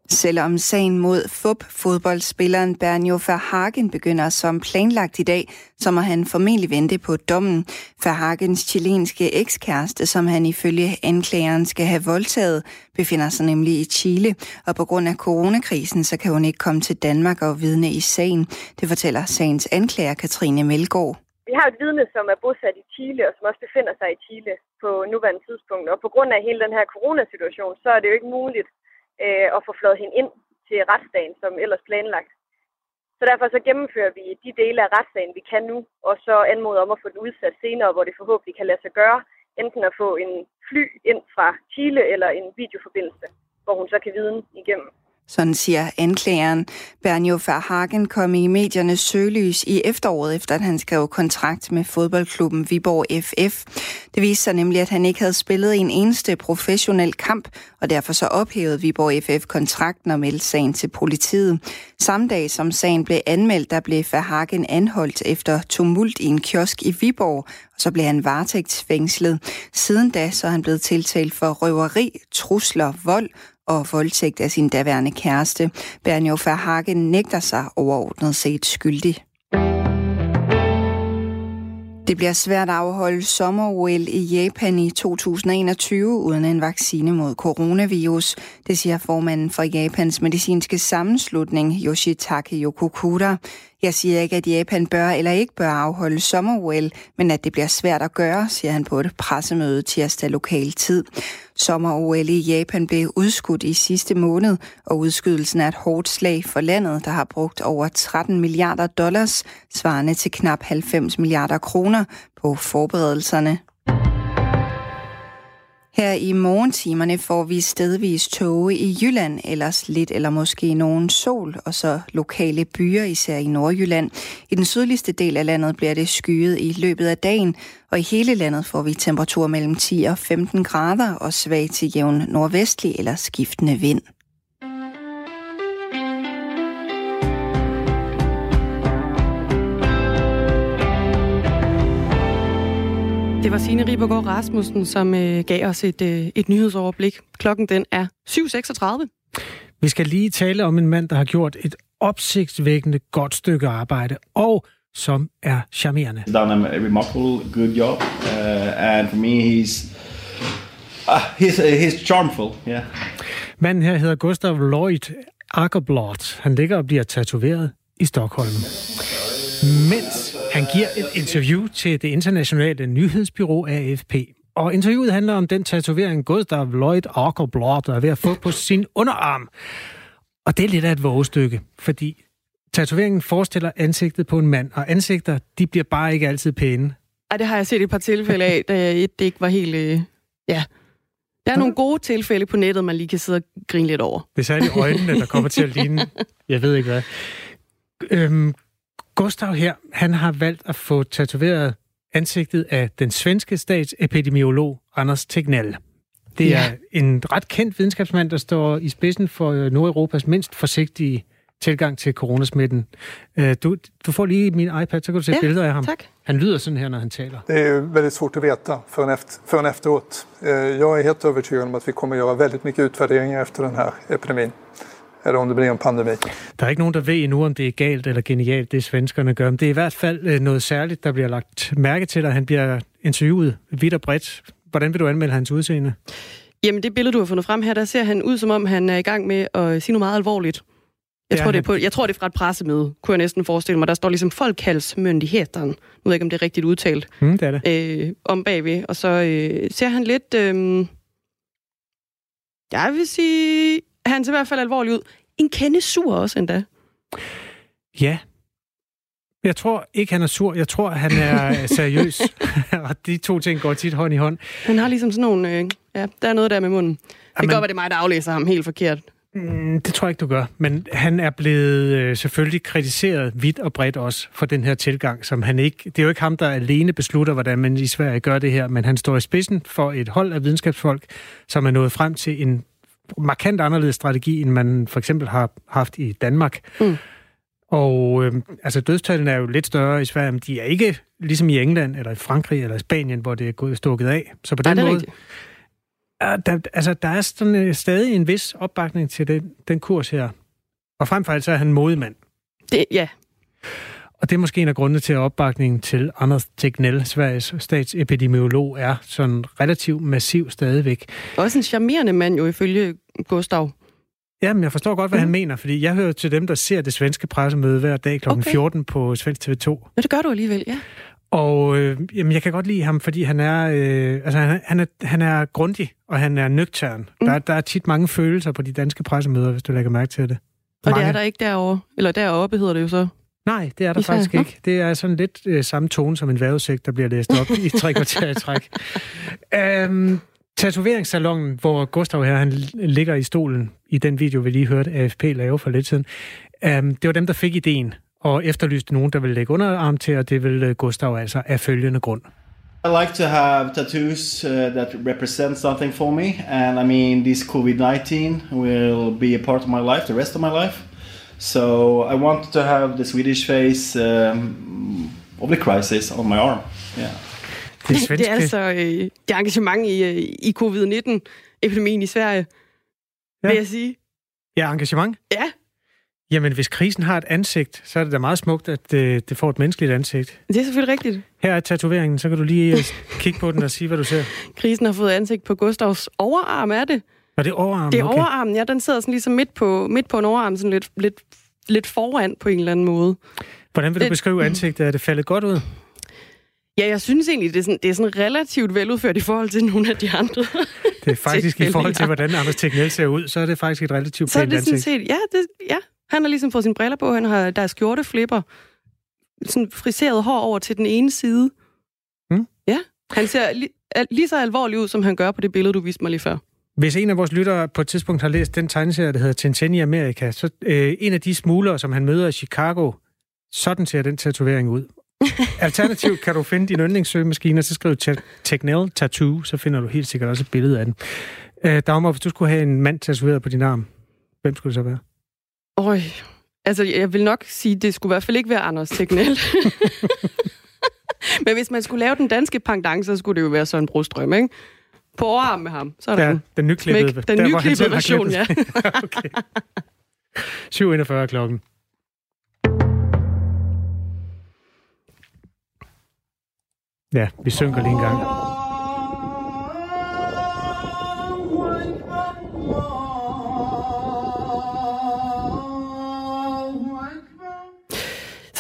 Selvom sagen mod FUB, fodboldspilleren Bernjo Verhagen, begynder som planlagt i dag, så må han formentlig vente på dommen. Verhagens chilenske ekskæreste, som han ifølge anklageren skal have voldtaget, befinder sig nemlig i Chile, og på grund af coronakrisen, så kan hun ikke komme til Danmark og vidne i sagen. Det fortæller sagens anklager Katrine Melgaard. Vi har et vidne, som er bosat i Chile, og som også befinder sig i Chile på nuværende tidspunkt. Og på grund af hele den her coronasituation, så er det jo ikke muligt øh, og få flået hende ind til retsdagen, som ellers planlagt. Så derfor så gennemfører vi de dele af retssagen, vi kan nu, og så anmoder om at få den udsat senere, hvor det forhåbentlig kan lade sig gøre, enten at få en fly ind fra Chile eller en videoforbindelse, hvor hun så kan viden igennem. Sådan siger anklageren. Bernjo Verhagen kom i mediernes søgelys i efteråret, efter at han skrev kontrakt med fodboldklubben Viborg FF. Det viste sig nemlig, at han ikke havde spillet en eneste professionel kamp, og derfor så ophævede Viborg FF kontrakten og meldte sagen til politiet. Samme dag som sagen blev anmeldt, der blev Verhagen anholdt efter tumult i en kiosk i Viborg, og så blev han varetægtsfængslet. Siden da så er han blevet tiltalt for røveri, trusler, vold og voldtægt af sin daværende kæreste. Bernjo Verhagen nægter sig overordnet set skyldig. Det bliver svært at afholde sommer i Japan i 2021 uden en vaccine mod coronavirus. Det siger formanden for Japans medicinske sammenslutning, Yoshitake Yokokura. Jeg siger ikke, at Japan bør eller ikke bør afholde sommer men at det bliver svært at gøre, siger han på et pressemøde tirsdag lokal tid. Sommer-OL i Japan blev udskudt i sidste måned, og udskydelsen er et hårdt slag for landet, der har brugt over 13 milliarder dollars, svarende til knap 90 milliarder kroner på forberedelserne. Her i morgentimerne får vi stedvis tåge i Jylland, ellers lidt eller måske nogen sol, og så lokale byer, især i Nordjylland. I den sydligste del af landet bliver det skyet i løbet af dagen, og i hele landet får vi temperatur mellem 10 og 15 grader og svag til jævn nordvestlig eller skiftende vind. Det var Signe Ribergaard Rasmussen, som øh, gav os et, øh, et nyhedsoverblik. Klokken den er 7.36. Vi skal lige tale om en mand, der har gjort et opsigtsvækkende godt stykke arbejde, og som er charmerende. Done a remarkable good job, uh, and for me he's uh, he's, uh, he's charmful, yeah. Manden her hedder Gustav Lloyd Ackerblot. Han ligger og bliver tatoveret i Stockholm. Mens han giver et interview til det internationale nyhedsbyrå AFP. Og interviewet handler om den tatovering, Gustav Lloyd Ackerblot er ved at få på sin underarm. Og det er lidt af et vågestykke, fordi tatoveringen forestiller ansigtet på en mand, og ansigter, de bliver bare ikke altid pæne. Ej, det har jeg set et par tilfælde af, da det ikke var helt... Øh, ja, der er nogle gode tilfælde på nettet, man lige kan sidde og grine lidt over. Det er særligt øjnene, der kommer til at ligne, jeg ved ikke hvad. Øhm, Gustav her, han har valgt at få tatoveret ansigtet af den svenske statsepidemiolog Anders Tegnell. Det er ja. en ret kendt videnskabsmand, der står i spidsen for øh, Nordeuropas mindst forsigtige tilgang til coronasmitten. Øh, du, du får lige min iPad, så kan du se ja, billeder af ham. Tak. Han lyder sådan her, når han taler. Det är väldigt svårt att veta förrän, efter, förrän efteråt. Øh, jag är helt övertygad om att vi kommer göra väldigt mycket utvärderingar efter den här epidemin eller om det bliver en pandemi. Der er ikke nogen, der ved endnu, om det er galt eller genialt, det svenskerne gør. Men det er i hvert fald øh, noget særligt, der bliver lagt mærke til, at han bliver interviewet vidt og bredt. Hvordan vil du anmelde hans udseende? Jamen, det billede, du har fundet frem her, der ser han ud, som om han er i gang med at sige noget meget alvorligt. Jeg, tror, det er på, jeg tror, det er fra et pressemøde, kunne jeg næsten forestille mig. Der står ligesom Folkhalsmyndigheden. Nu ved jeg ikke, om det er rigtigt udtalt. Mm, det er det. Øh, om bagved. Og så øh, ser han lidt... Øh, jeg vil sige... Han ser i hvert fald alvorlig ud. En kende sur også endda. Ja. Jeg tror ikke, han er sur. Jeg tror, han er seriøs. og de to ting går tit hånd i hånd. Han har ligesom sådan nogle... Øh, ja, der er noget der med munden. Det kan godt være, det er mig, der aflæser ham helt forkert. Mm, det tror jeg ikke, du gør. Men han er blevet øh, selvfølgelig kritiseret vidt og bredt også for den her tilgang, som han ikke... Det er jo ikke ham, der alene beslutter, hvordan man i Sverige gør det her, men han står i spidsen for et hold af videnskabsfolk, som er nået frem til en markant anderledes strategi, end man for eksempel har haft i Danmark. Mm. Og øh, altså dødstallene er jo lidt større i Sverige, men de er ikke ligesom i England, eller i Frankrig, eller i Spanien, hvor det er gået stukket af. Så på den Nej, måde... Er der, altså, der er sådan, øh, stadig en vis opbakning til den, den kurs her. Og frem for alt så er han modemand. Det, ja. Og det er måske en af grundene til, at opbakningen til Anders Tegnell, Sveriges statsepidemiolog, er sådan relativt massiv stadigvæk. Også en charmerende mand jo, ifølge Gustav. Jamen, jeg forstår godt, hvad mm. han mener, fordi jeg hører til dem, der ser det svenske pressemøde hver dag kl. Okay. 14 på Svensk TV2. Men det gør du alligevel, ja. Og øh, jamen, jeg kan godt lide ham, fordi han er, øh, altså, han, han, er, han er grundig, og han er nøgtern. Mm. Der, der er tit mange følelser på de danske pressemøder, hvis du lægger mærke til det. Og mange. det er der ikke derovre. Eller deroppe hedder det jo så. Nej, det er der I faktisk ikke. Det er sådan lidt øh, samme tone som en vejrudsigt, der bliver læst op i tre kvarter i træk. Øhm, Tatoveringssalongen, hvor Gustav her, han ligger i stolen i den video, vi lige hørte AFP lave for lidt siden. Um, det var dem, der fik ideen og efterlyste nogen, der ville lægge underarm til, og det vil Gustav altså af følgende grund. I like to have tattoos uh, that represent something for me, and I mean, this COVID 19 will be a part of my life, the rest of my life. So I want to have the Swedish face um, of the crisis on my arm. Yeah. Det, svenske... det er altså øh, det engagement i, øh, i covid-19-epidemien i Sverige, ja. vil jeg sige. Ja, engagement? Ja. Jamen, hvis krisen har et ansigt, så er det da meget smukt, at det, øh, det får et menneskeligt ansigt. Det er selvfølgelig rigtigt. Her er tatoveringen, så kan du lige øh, kigge på den og sige, hvad du ser. Krisen har fået ansigt på Gustavs overarm, er det? Og det er overarmen? Det er okay. overarmen, ja. Den sidder sådan ligesom midt på, midt på en overarm, sådan lidt, lidt, lidt foran på en eller anden måde. Hvordan vil du beskrive ansigtet? Er det faldet godt ud? Ja, jeg synes egentlig, det er, sådan, det er sådan relativt veludført i forhold til nogle af de andre. Det er faktisk i forhold til, hvordan Anders Tegnell ser ud, så er det faktisk et relativt pænt ansigt. Så er det sådan set, ja, det, ja, han har ligesom fået sine briller på, han har, der er skjorteflipper, sådan friseret hår over til den ene side. Mm. Ja, han ser lige, lige så alvorlig ud, som han gør på det billede, du viste mig lige før. Hvis en af vores lyttere på et tidspunkt har læst den tegneserie, der hedder Tintin i Amerika, så øh, en af de smuglere, som han møder i Chicago, sådan ser den tatovering ud. Alternativt kan du finde din yndlingssøgemaskine, og så skriv Technell Tattoo, så finder du helt sikkert også et billede af den. Øh, Dagmar, hvis du skulle have en mand tatoveret på din arm, hvem skulle det så være? Øj, altså jeg vil nok sige, det skulle i hvert fald ikke være Anders Tegnell. Men hvis man skulle lave den danske pendant, så skulle det jo være Søren Brostrøm, ikke? På overarm med ham. Så er ja, den nyklippede, den nyklippede version, ja. okay. 7.41 klokken. Ja, vi synker lige en gang.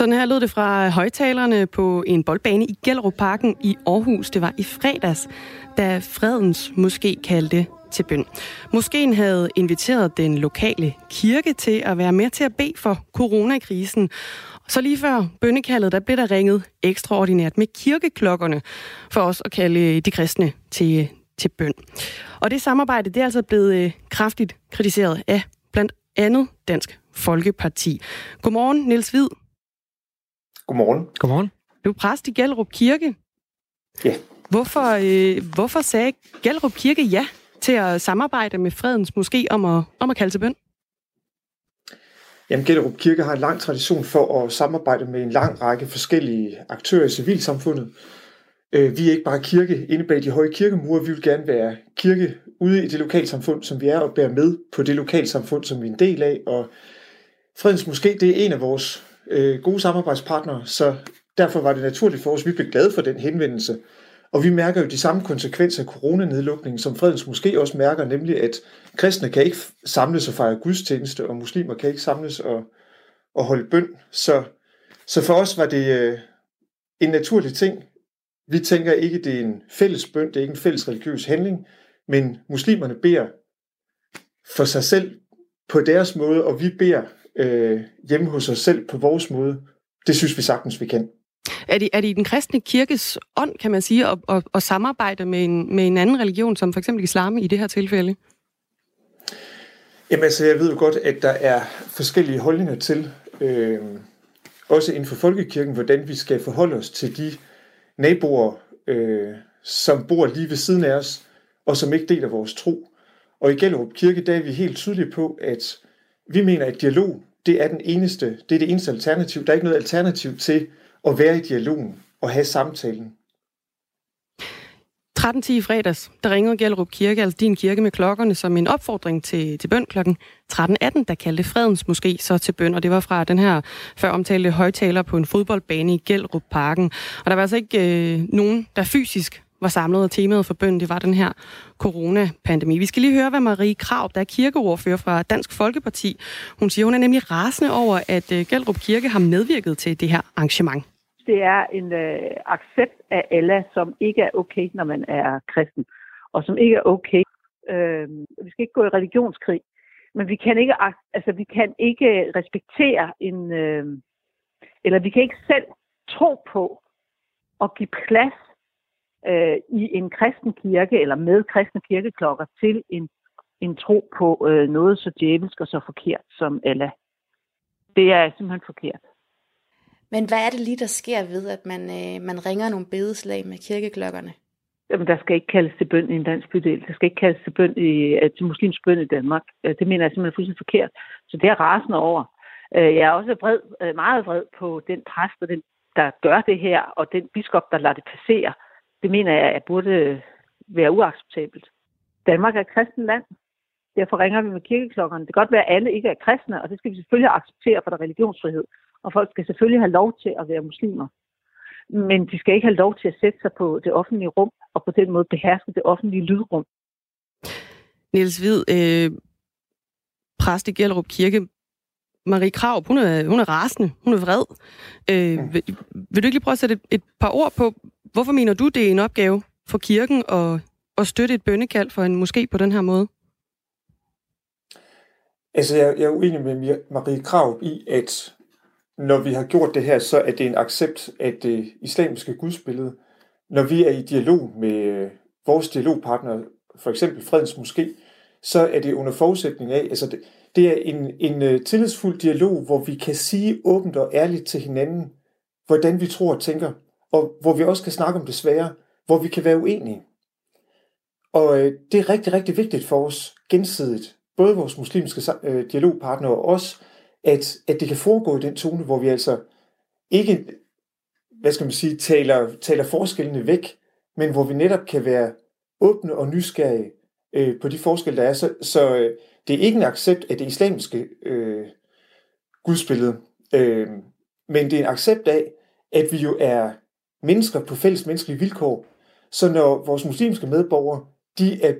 Sådan her lød det fra øh, højtalerne på en boldbane i Gellerup Parken i Aarhus. Det var i fredags, da Fredens måske kaldte til bøn. Moskeen havde inviteret den lokale kirke til at være med til at bede for coronakrisen. Så lige før bønnekaldet, der blev der ringet ekstraordinært med kirkeklokkerne for os at kalde øh, de kristne til, øh, til bøn. Og det samarbejde, det er altså blevet kraftigt kritiseret af blandt andet Dansk Folkeparti. Godmorgen, Niels Hvid. Godmorgen. Godmorgen. Du er præst i Gellerup Kirke. Ja. Hvorfor, øh, hvorfor sagde Gellerup Kirke ja til at samarbejde med Fredens Moské om at, om at kalde til bøn? Jamen, Gellerup Kirke har en lang tradition for at samarbejde med en lang række forskellige aktører i civilsamfundet. Øh, vi er ikke bare kirke inde bag de høje kirkemure, vi vil gerne være kirke ude i det lokalsamfund, som vi er, og bære med på det lokalsamfund, som vi er en del af. Og Fredens Moské, det er en af vores øh, gode samarbejdspartnere, så derfor var det naturligt for os. Vi blev glade for den henvendelse. Og vi mærker jo de samme konsekvenser af coronanedlukningen, som Fredens måske også mærker, nemlig at kristne kan ikke samles og fejre gudstjeneste, og muslimer kan ikke samles og, og holde bøn. Så, så for os var det øh, en naturlig ting. Vi tænker ikke, det er en fælles bøn, det er ikke en fælles religiøs handling, men muslimerne beder for sig selv på deres måde, og vi beder øh, hjemme hos os selv på vores måde. Det synes vi sagtens, vi kan. Er det, er det i den kristne kirkes ånd, kan man sige, at, at, at samarbejde med en, med en anden religion, som for eksempel islam i det her tilfælde? Jamen altså, jeg ved jo godt, at der er forskellige holdninger til, øh, også inden for folkekirken, hvordan vi skal forholde os til de naboer, øh, som bor lige ved siden af os, og som ikke deler vores tro. Og i Gellerup Kirke, der er vi helt tydelige på, at vi mener, at dialog, det er den eneste, det er det eneste alternativ. Der er ikke noget alternativ til at være i dialogen og have samtalen. 13.10 i fredags, der ringede Gellerup Kirke, altså din kirke med klokkerne, som en opfordring til, til bøn klokken 13.18, der kaldte Fredens måske så til bøn, og det var fra den her før omtalte højtaler på en fodboldbane i Gellerup Parken. Og der var altså ikke øh, nogen, der fysisk var samlet, og temaet for bønden, det var den her coronapandemi. Vi skal lige høre, hvad Marie Krav, der er kirkeordfører fra Dansk Folkeparti, hun siger, hun er nemlig rasende over, at Gældrup Gellerup Kirke har medvirket til det her arrangement. Det er en øh, accept af Allah, som ikke er okay, når man er kristen, og som ikke er okay. Øh, vi skal ikke gå i religionskrig, men vi kan ikke, altså, vi kan ikke respektere en, øh, eller vi kan ikke selv tro på og give plads øh, i en kristen kirke eller med kristne kirkeklokker til en, en tro på øh, noget så djævelsk og så forkert som Allah. Det er simpelthen forkert. Men hvad er det lige, der sker ved, at man, øh, man ringer nogle bedeslag med kirkeklokkerne? Jamen, der skal ikke kaldes til bøn i en dansk bydel. Der skal ikke kaldes til, bøn i, øh, til muslimsk bøn i Danmark. Øh, det mener jeg simpelthen fuldstændig forkert. Så det er rasende over. Øh, jeg er også vred, meget vred på den præst, der gør det her, og den biskop, der lader det passere. Det mener jeg, at burde være uacceptabelt. Danmark er et kristent land. Derfor ringer vi med kirkeklokkerne. Det kan godt være, at alle ikke er kristne, og det skal vi selvfølgelig acceptere, for der er religionsfrihed. Og folk skal selvfølgelig have lov til at være muslimer. Men de skal ikke have lov til at sætte sig på det offentlige rum, og på den måde beherske det offentlige lydrum. Niels Hvid, øh, præst i Gellerup Kirke, Marie Krav, hun er, hun er rasende, hun er vred. Øh, vil, vil du ikke lige prøve at sætte et, et par ord på, hvorfor mener du, det er en opgave for kirken at, at støtte et bønnekald for en moské på den her måde? Altså, jeg, jeg er uenig med Marie Krav i, at når vi har gjort det her, så er det en accept af det islamiske gudsbillede. Når vi er i dialog med vores dialogpartner, for eksempel Fredens Moské, så er det under forudsætning af, altså det, det er en, en øh, tillidsfuld dialog, hvor vi kan sige åbent og ærligt til hinanden, hvordan vi tror og tænker, og hvor vi også kan snakke om det svære, hvor vi kan være uenige. Og øh, det er rigtig, rigtig vigtigt for os gensidigt, både vores muslimske øh, dialogpartnere og os, at, at det kan foregå i den tone, hvor vi altså ikke, hvad skal man sige, taler, taler forskellene væk, men hvor vi netop kan være åbne og nysgerrige øh, på de forskelle, der er. Så, så øh, det er ikke en accept af det islamiske øh, gudsbillede, øh, men det er en accept af, at vi jo er mennesker på fælles menneskelige vilkår. Så når vores muslimske medborgere, de er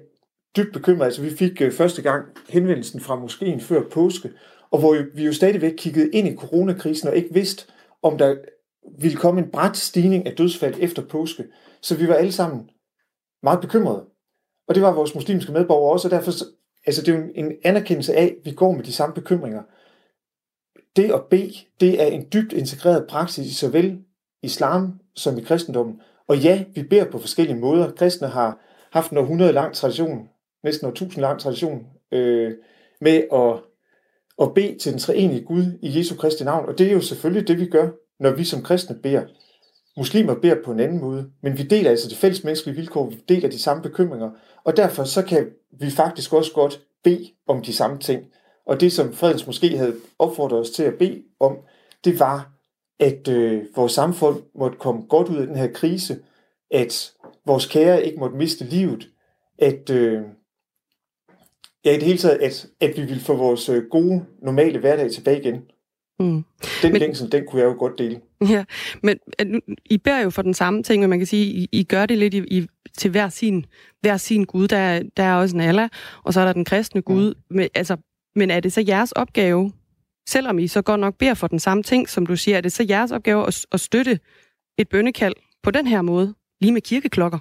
dybt bekymrede, altså vi fik øh, første gang henvendelsen fra moskeen før påske, og hvor vi jo stadigvæk kiggede ind i coronakrisen og ikke vidste, om der ville komme en bræt stigning af dødsfald efter påske. Så vi var alle sammen meget bekymrede. Og det var vores muslimske medborgere også, og derfor altså det er jo en anerkendelse af, at vi går med de samme bekymringer. Det at bede, det er en dybt integreret praksis i såvel islam som i kristendommen. Og ja, vi beder på forskellige måder. Kristne har haft en århundrede lang tradition, næsten en tusind lang tradition, øh, med at at bede til den treenige Gud i Jesu Kristi navn. Og det er jo selvfølgelig det, vi gør, når vi som kristne beder. Muslimer beder på en anden måde, men vi deler altså de fælles menneskelige vilkår, vi deler de samme bekymringer, og derfor så kan vi faktisk også godt bede om de samme ting. Og det, som Fredens måske havde opfordret os til at bede om, det var, at øh, vores samfund måtte komme godt ud af den her krise, at vores kære ikke måtte miste livet, at, øh, ja, i det hele taget, at, at vi vil få vores øh, gode, normale hverdag tilbage igen. Mm. Den men, længsel, den kunne jeg jo godt dele. Ja, men I bærer jo for den samme ting, men man kan sige, I, I gør det lidt i, i, til hver sin, hver sin Gud. Der, der er også en Allah, og så er der den kristne Gud. Mm. Men, altså, men er det så jeres opgave, selvom I så godt nok beder for den samme ting, som du siger, er det så jeres opgave at, at støtte et bønnekald på den her måde, lige med kirkeklokker?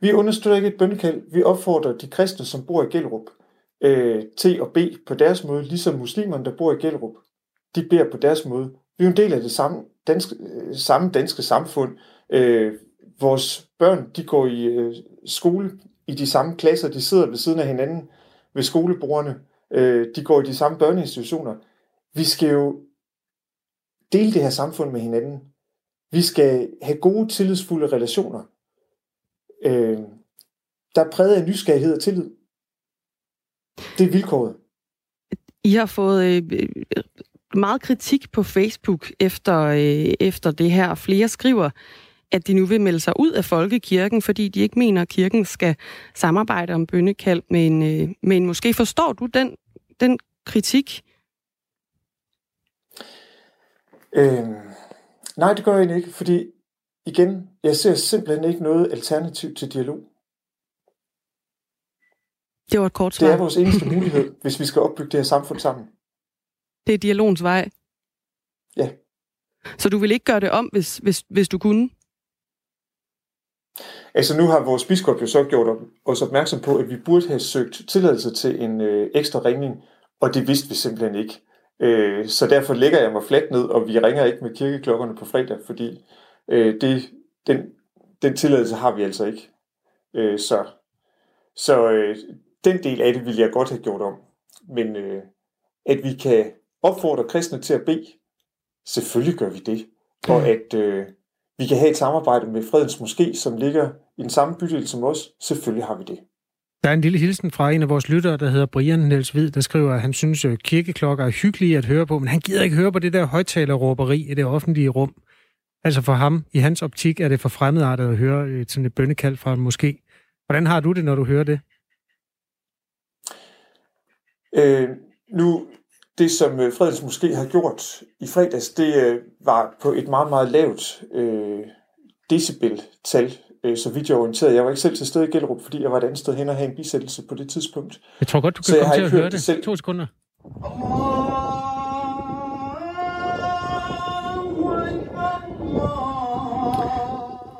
Vi understøtter ikke et bønnekald. Vi opfordrer de kristne, som bor i Gellerup, øh, til at bede på deres måde, ligesom muslimerne, der bor i Gellerup, de beder på deres måde. Vi er en del af det samme danske, øh, samme danske samfund. Øh, vores børn, de går i øh, skole i de samme klasser, de sidder ved siden af hinanden ved skolebordene, øh, de går i de samme børneinstitutioner. Vi skal jo dele det her samfund med hinanden. Vi skal have gode, tillidsfulde relationer øh, der er præget af nysgerrighed og tillid. Det er vilkåret. I har fået øh, meget kritik på Facebook efter, øh, efter det her. Flere skriver, at de nu vil melde sig ud af folkekirken, fordi de ikke mener, at kirken skal samarbejde om bønnekald med en, øh, med en måske. Forstår du den, den kritik? Øh, nej, det gør jeg ikke, fordi Igen, jeg ser simpelthen ikke noget alternativ til dialog. Det var et kort svar. Det er vores eneste mulighed, hvis vi skal opbygge det her samfund sammen. Det er dialogens vej? Ja. Så du vil ikke gøre det om, hvis, hvis, hvis du kunne? Altså nu har vores biskop jo så gjort os opmærksom på, at vi burde have søgt tilladelse til en øh, ekstra ringning, og det vidste vi simpelthen ikke. Øh, så derfor lægger jeg mig fladt ned, og vi ringer ikke med kirkeklokkerne på fredag, fordi øh, det, den den tilladelse har vi altså ikke. Øh, så så øh, den del af det ville jeg godt have gjort om. Men øh, at vi kan opfordre kristne til at bede, selvfølgelig gør vi det. Og at øh, vi kan have et samarbejde med Fredens Moské, som ligger i den samme bydel som os, selvfølgelig har vi det. Der er en lille hilsen fra en af vores lyttere, der hedder Brian Niels Hvid, der skriver, at han synes, at kirkeklokker er hyggelige at høre på, men han gider ikke høre på det der højtalerråberi i det offentlige rum. Altså for ham, i hans optik, er det for fremmedartet at høre et, sådan et bønnekald fra en moské. Hvordan har du det, når du hører det? Øh, nu, det som øh, Fredens måske har gjort i fredags, det øh, var på et meget, meget lavt øh, decibel-tal, øh, så vidt jeg orienteret. Jeg var ikke selv til stede i Gellerup, fordi jeg var et andet sted hen og have en bisættelse på det tidspunkt. Jeg tror godt, du kan så komme til at høre det. Selv. To sekunder.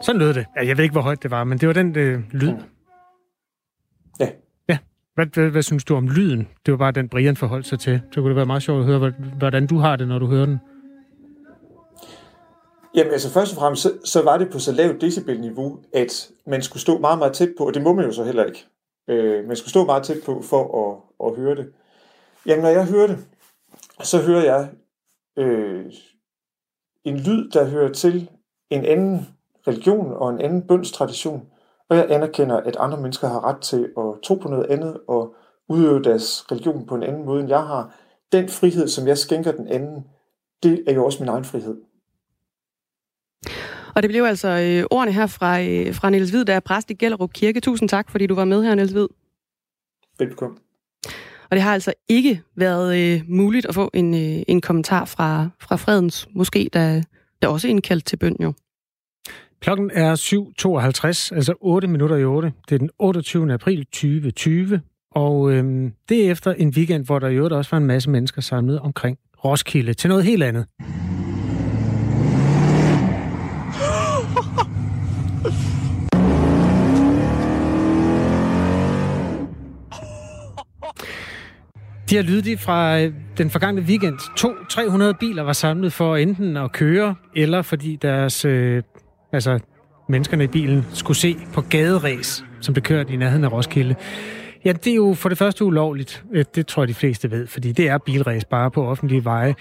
Sådan lød det. Ja, jeg ved ikke, hvor højt det var, men det var den øh, lyd. Ja. Hvad, hvad, hvad synes du om lyden? Det var bare den, Brian forholdt sig til. Så kunne det være meget sjovt at høre, hvordan du har det, når du hører den. Jamen altså først og fremmest, så, så var det på så lavt decibelniveau, at man skulle stå meget, meget tæt på, og det må man jo så heller ikke. Øh, man skulle stå meget tæt på for at, at høre det. Jamen når jeg hører det, så hører jeg øh, en lyd, der hører til en anden religion og en anden bønstradition, og jeg anerkender, at andre mennesker har ret til at tro på noget andet og udøve deres religion på en anden måde, end jeg har. Den frihed, som jeg skænker den anden, det er jo også min egen frihed. Og det blev altså øh, ordene her fra, øh, fra Niels Hvid, der er præst i Gellerup Kirke. Tusind tak, fordi du var med her, Niels Hvid. Velkommen. Og det har altså ikke været øh, muligt at få en, øh, en kommentar fra, fra Fredens, måske der, der også indkaldt til bøn jo. Klokken er 7.52, altså 8 minutter i 8. Det er den 28. april 2020, og øhm, det er efter en weekend, hvor der i øvrigt også var en masse mennesker samlet omkring Roskilde til noget helt andet. De har lydet fra øh, den forgangne weekend. To 300 biler var samlet for enten at køre, eller fordi deres, øh, altså menneskerne i bilen skulle se på gaderæs, som blev kørt i nærheden af Roskilde. Ja, det er jo for det første ulovligt. Det tror jeg, de fleste ved, fordi det er bilræs bare på offentlige veje.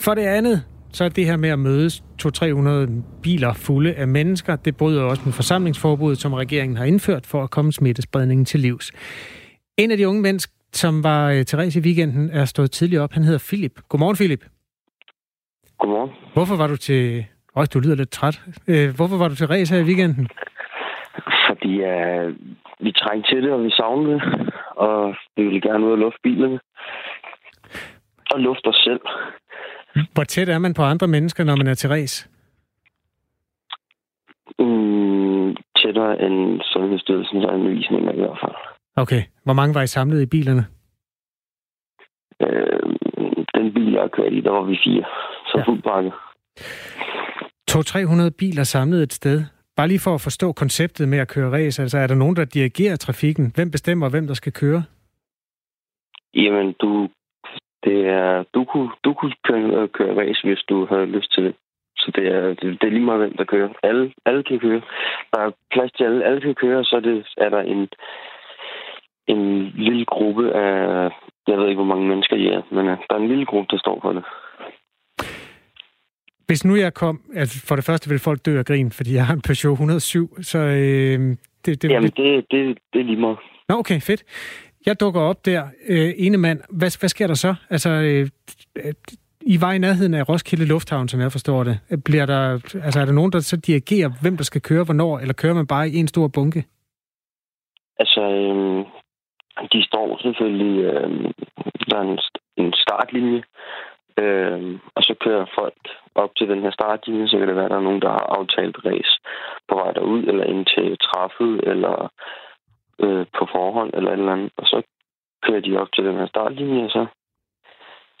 For det andet, så er det her med at mødes 200-300 biler fulde af mennesker, det bryder også med forsamlingsforbuddet, som regeringen har indført for at komme smittespredningen til livs. En af de unge mennesker, som var øh, til race i weekenden, er stået tidligt op. Han hedder Philip. Godmorgen, Philip. Godmorgen. Hvorfor var du til... Åh, du lyder lidt træt. Øh, hvorfor var du til race her i weekenden? Fordi uh, vi trængte til det, og vi savnede det. Og vi ville gerne ud og lufte bilerne. Og lufte os selv. Hvor tæt er man på andre mennesker, når man er til race? Mm, tættere end Sundhedsstyrelsens anvisninger i hvert fald. Okay. Hvor mange var I samlet i bilerne? Øh, den bil, jeg kørte i, der var vi fire. Så ja. fuldt pakket. 200-300 biler samlet et sted. Bare lige for at forstå konceptet med at køre race, altså er der nogen, der dirigerer trafikken? Hvem bestemmer, hvem der skal køre? Jamen, du, det er, du, kunne, du kunne køre, køre race, hvis du havde lyst til det. Så det er, det, det er lige meget, hvem der kører. Alle, alle kan køre. Der er plads til alle. Alle kan køre, så det, er der en, en lille gruppe af, jeg ved ikke, hvor mange mennesker I er, men øh, der er en lille gruppe, der står for det. Hvis nu jeg kom, altså for det første vil folk dø af grin, fordi jeg har en Peugeot 107, så øh, det, det... Jamen, det, det, det er lige meget. Nå, okay, fedt. Jeg dukker op der, øh, ene mand. Hvad, hvad sker der så? Altså, øh, I var i nærheden af Roskilde Lufthavn, som jeg forstår det. Bliver der, altså, er der nogen, der så dirigerer, hvem der skal køre, hvornår, eller kører man bare i en stor bunke? Altså, øh, de står selvfølgelig, øh, der er en, en startlinje, øh, og så kører folk op til den her startlinje, så kan det være, at der er nogen, der har aftalt race på vej derud, eller ind til træffet, eller øh, på forhånd, eller et eller andet. Og så kører de op til den her startlinje, og så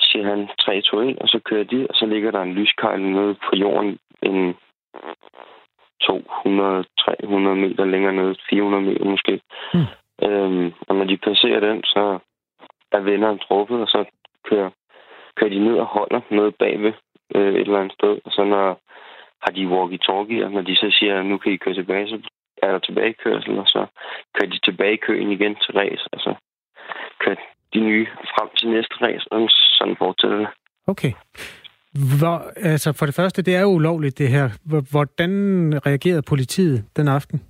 siger han 3, 2, 1, og så kører de, og så ligger der en lyskejl nede på jorden, en 200-300 meter længere nede, 400 meter måske. Hmm. Øhm, og når de passerer den, så er venneren truffet, og så kører, kører de ned og holder noget bagved øh, et eller andet sted. Og så når har de walkie-talkie, når de så siger, nu kan I køre tilbage, så er der tilbagekørsel, og så kører de tilbage i køen igen til race, og så kører de nye frem til næste race, og sådan fortsætter det. Okay. Hvor, altså for det første, det er jo ulovligt det her. Hvordan reagerede politiet den aften?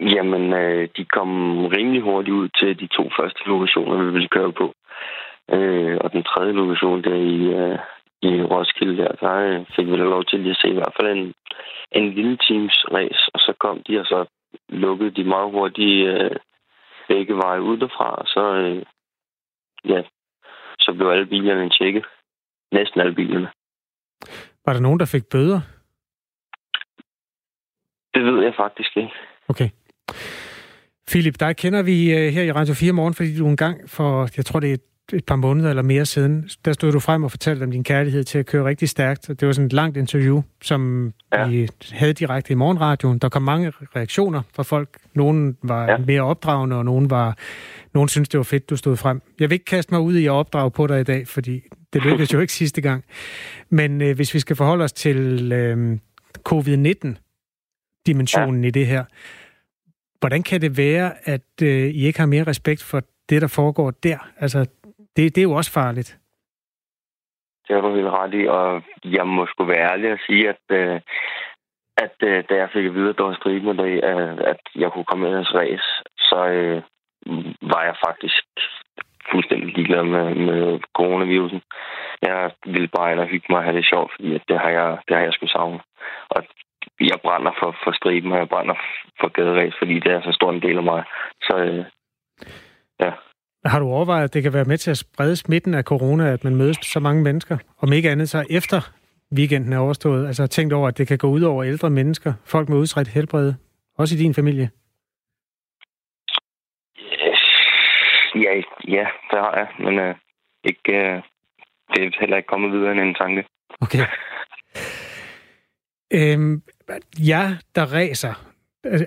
Jamen, øh, de kom rimelig hurtigt ud til de to første lokationer, vi ville køre på. Øh, og den tredje lokation der i, øh, i Roskilde, der, der øh, fik vi lov til at se i hvert fald en, en lille teams race, og så kom de, og så lukkede de meget hurtigt øh, begge veje ud derfra, og så, øh, ja, så blev alle bilerne tjekket. Næsten alle bilerne. Var der nogen, der fik bøder? Det ved jeg faktisk ikke. Okay. Philip, dig kender vi øh, her i Radio 4 morgen, fordi du en gang for, jeg tror det er et par måneder eller mere siden, der stod du frem og fortalte om din kærlighed til at køre rigtig stærkt. Det var sådan et langt interview, som ja. vi havde direkte i morgenradioen. Der kom mange reaktioner fra folk. Nogle var ja. mere opdragende, og nogle var nogen synes det var fedt, du stod frem. Jeg vil ikke kaste mig ud i at opdrage på dig i dag, fordi det lykkedes jo ikke sidste gang. Men øh, hvis vi skal forholde os til øh, covid-19-dimensionen ja. i det her, hvordan kan det være, at øh, I ikke har mere respekt for det, der foregår der? Altså, det, det er jo også farligt. Det har du helt ret i, og jeg må sgu være ærlig at sige, at, øh, at øh, da jeg fik at vide, at der var strid med det, øh, at jeg kunne komme ind og race, så øh, var jeg faktisk fuldstændig ligeglad med, med coronavirusen. Jeg ville bare ind og hygge mig og have det sjovt, fordi det har jeg, det har jeg sgu savnet. Og jeg brænder for, for striben, og jeg brænder for gaderæs, fordi det er så stor en del af mig. Så øh, ja. Har du overvejet, at det kan være med til at sprede smitten af corona, at man mødes så mange mennesker? Om ikke andet så efter weekenden er overstået. Altså tænkt over, at det kan gå ud over ældre mennesker, folk med udsat helbred, også i din familie? Ja, ja, det har jeg, men øh, ikke, øh, det er heller ikke kommet videre end en tanke. Okay. Øhm, ja, der ræser,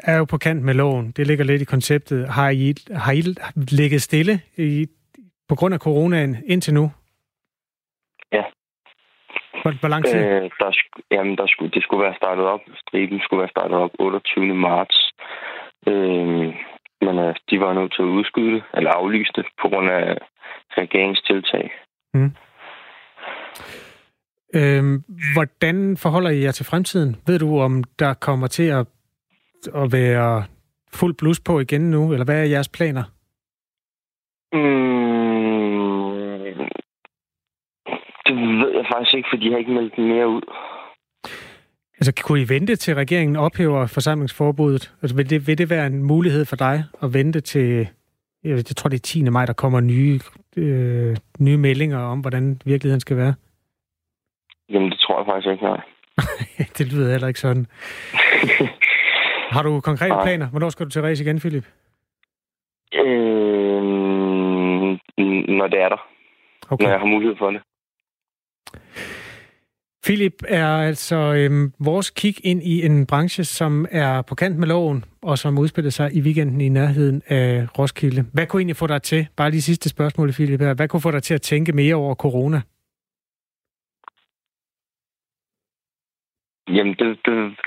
er jo på kant med loven. Det ligger lidt i konceptet. Har I, har I ligget stille i, på grund af coronaen indtil nu? Ja. Hvor, hvor lang tid? Øh, der, jamen, der skulle, det skulle være startet op. Striben skulle være startet op 28. marts. Øh, men øh, de var nødt til at udskyde det, eller aflyse det, på grund af regeringstiltag. Mm. Øhm, hvordan forholder I jer til fremtiden? Ved du, om der kommer til at, at være fuld blus på igen nu, eller hvad er jeres planer? Mm, det ved jeg faktisk ikke, for de har ikke meldt mere ud. Altså, kunne I vente til regeringen ophæver forsamlingsforbuddet? Altså, vil det, vil det være en mulighed for dig at vente til, jeg tror det er 10. maj, der kommer nye, øh, nye meldinger om, hvordan virkeligheden skal være? Jamen, det tror jeg faktisk ikke, nej. det lyder heller ikke sådan. Har du konkrete nej. planer? Hvornår skal du til race igen, Philip? Øh, når det er der. Okay. Når jeg har mulighed for det. Philip er altså øhm, vores kig ind i en branche, som er på kant med loven, og som udspiller sig i weekenden i nærheden af Roskilde. Hvad kunne egentlig få dig til, bare lige sidste spørgsmål, Philip, her, hvad kunne få dig til at tænke mere over corona? Jamen, det, det,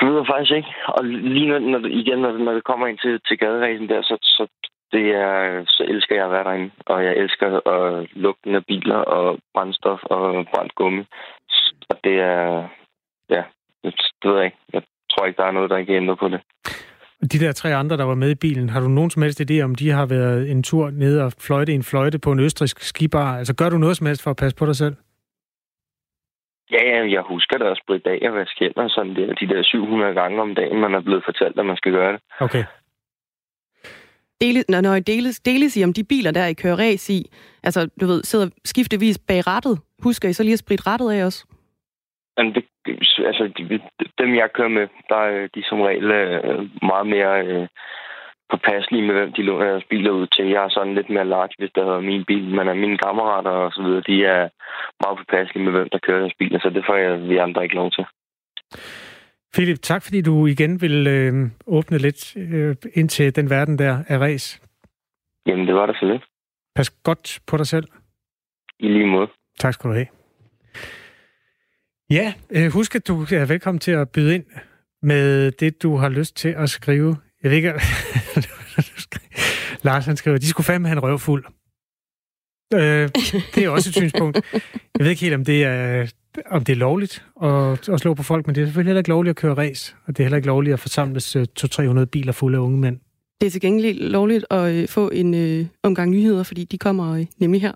det ved jeg faktisk ikke. Og lige når, når igen, når, når det kommer ind til, til gaderæsen der, så, så, det er, så elsker jeg at være derinde. Og jeg elsker at lugten af biler og brændstof og brændt gummi. Og det er, ja, det, det ved jeg ikke. Jeg tror ikke, der er noget, der ikke ændrer på det. De der tre andre, der var med i bilen, har du nogen som helst idé om, de har været en tur ned og fløjte en fløjte på en østrisk skibar? Altså gør du noget som helst for at passe på dig selv? Ja, ja, jeg husker da også på i dag at vaske hænder sådan der, de der 700 gange om dagen, man er blevet fortalt, at man skal gøre det. Okay. Dele, når, når I deles, deles I om de biler, der I kører race i, altså du ved, sidder skiftevis bag rattet, husker I så lige at spritte rattet af også? Jamen, det, altså, de, dem jeg kører med, der er de som regel øh, meget mere øh, påpasselige med, hvem de låner deres biler ud til. Jeg er sådan lidt mere large, hvis der er min bil, men mine kammerater og så videre, de er meget påpasselige med, hvem der kører deres biler, så det får jeg, vi andre ikke lov til. Philip, tak fordi du igen vil øh, åbne lidt øh, ind til den verden der af ræs. Jamen, det var der så lidt. Pas godt på dig selv. I lige måde. Tak skal du have. Ja, øh, husk at du er velkommen til at byde ind med det, du har lyst til at skrive. Jeg ved ikke, Lars han skriver, de skulle fandme have en røvfuld. Øh, det er også et synspunkt. Jeg ved ikke helt, om det er, om det er lovligt at, at slå på folk, men det er selvfølgelig heller ikke lovligt at køre race, og det er heller ikke lovligt at forsamles øh, 200-300 biler fulde af unge mænd. Det er til gengæld lovligt at øh, få en øh, omgang nyheder, fordi de kommer øh, nemlig her.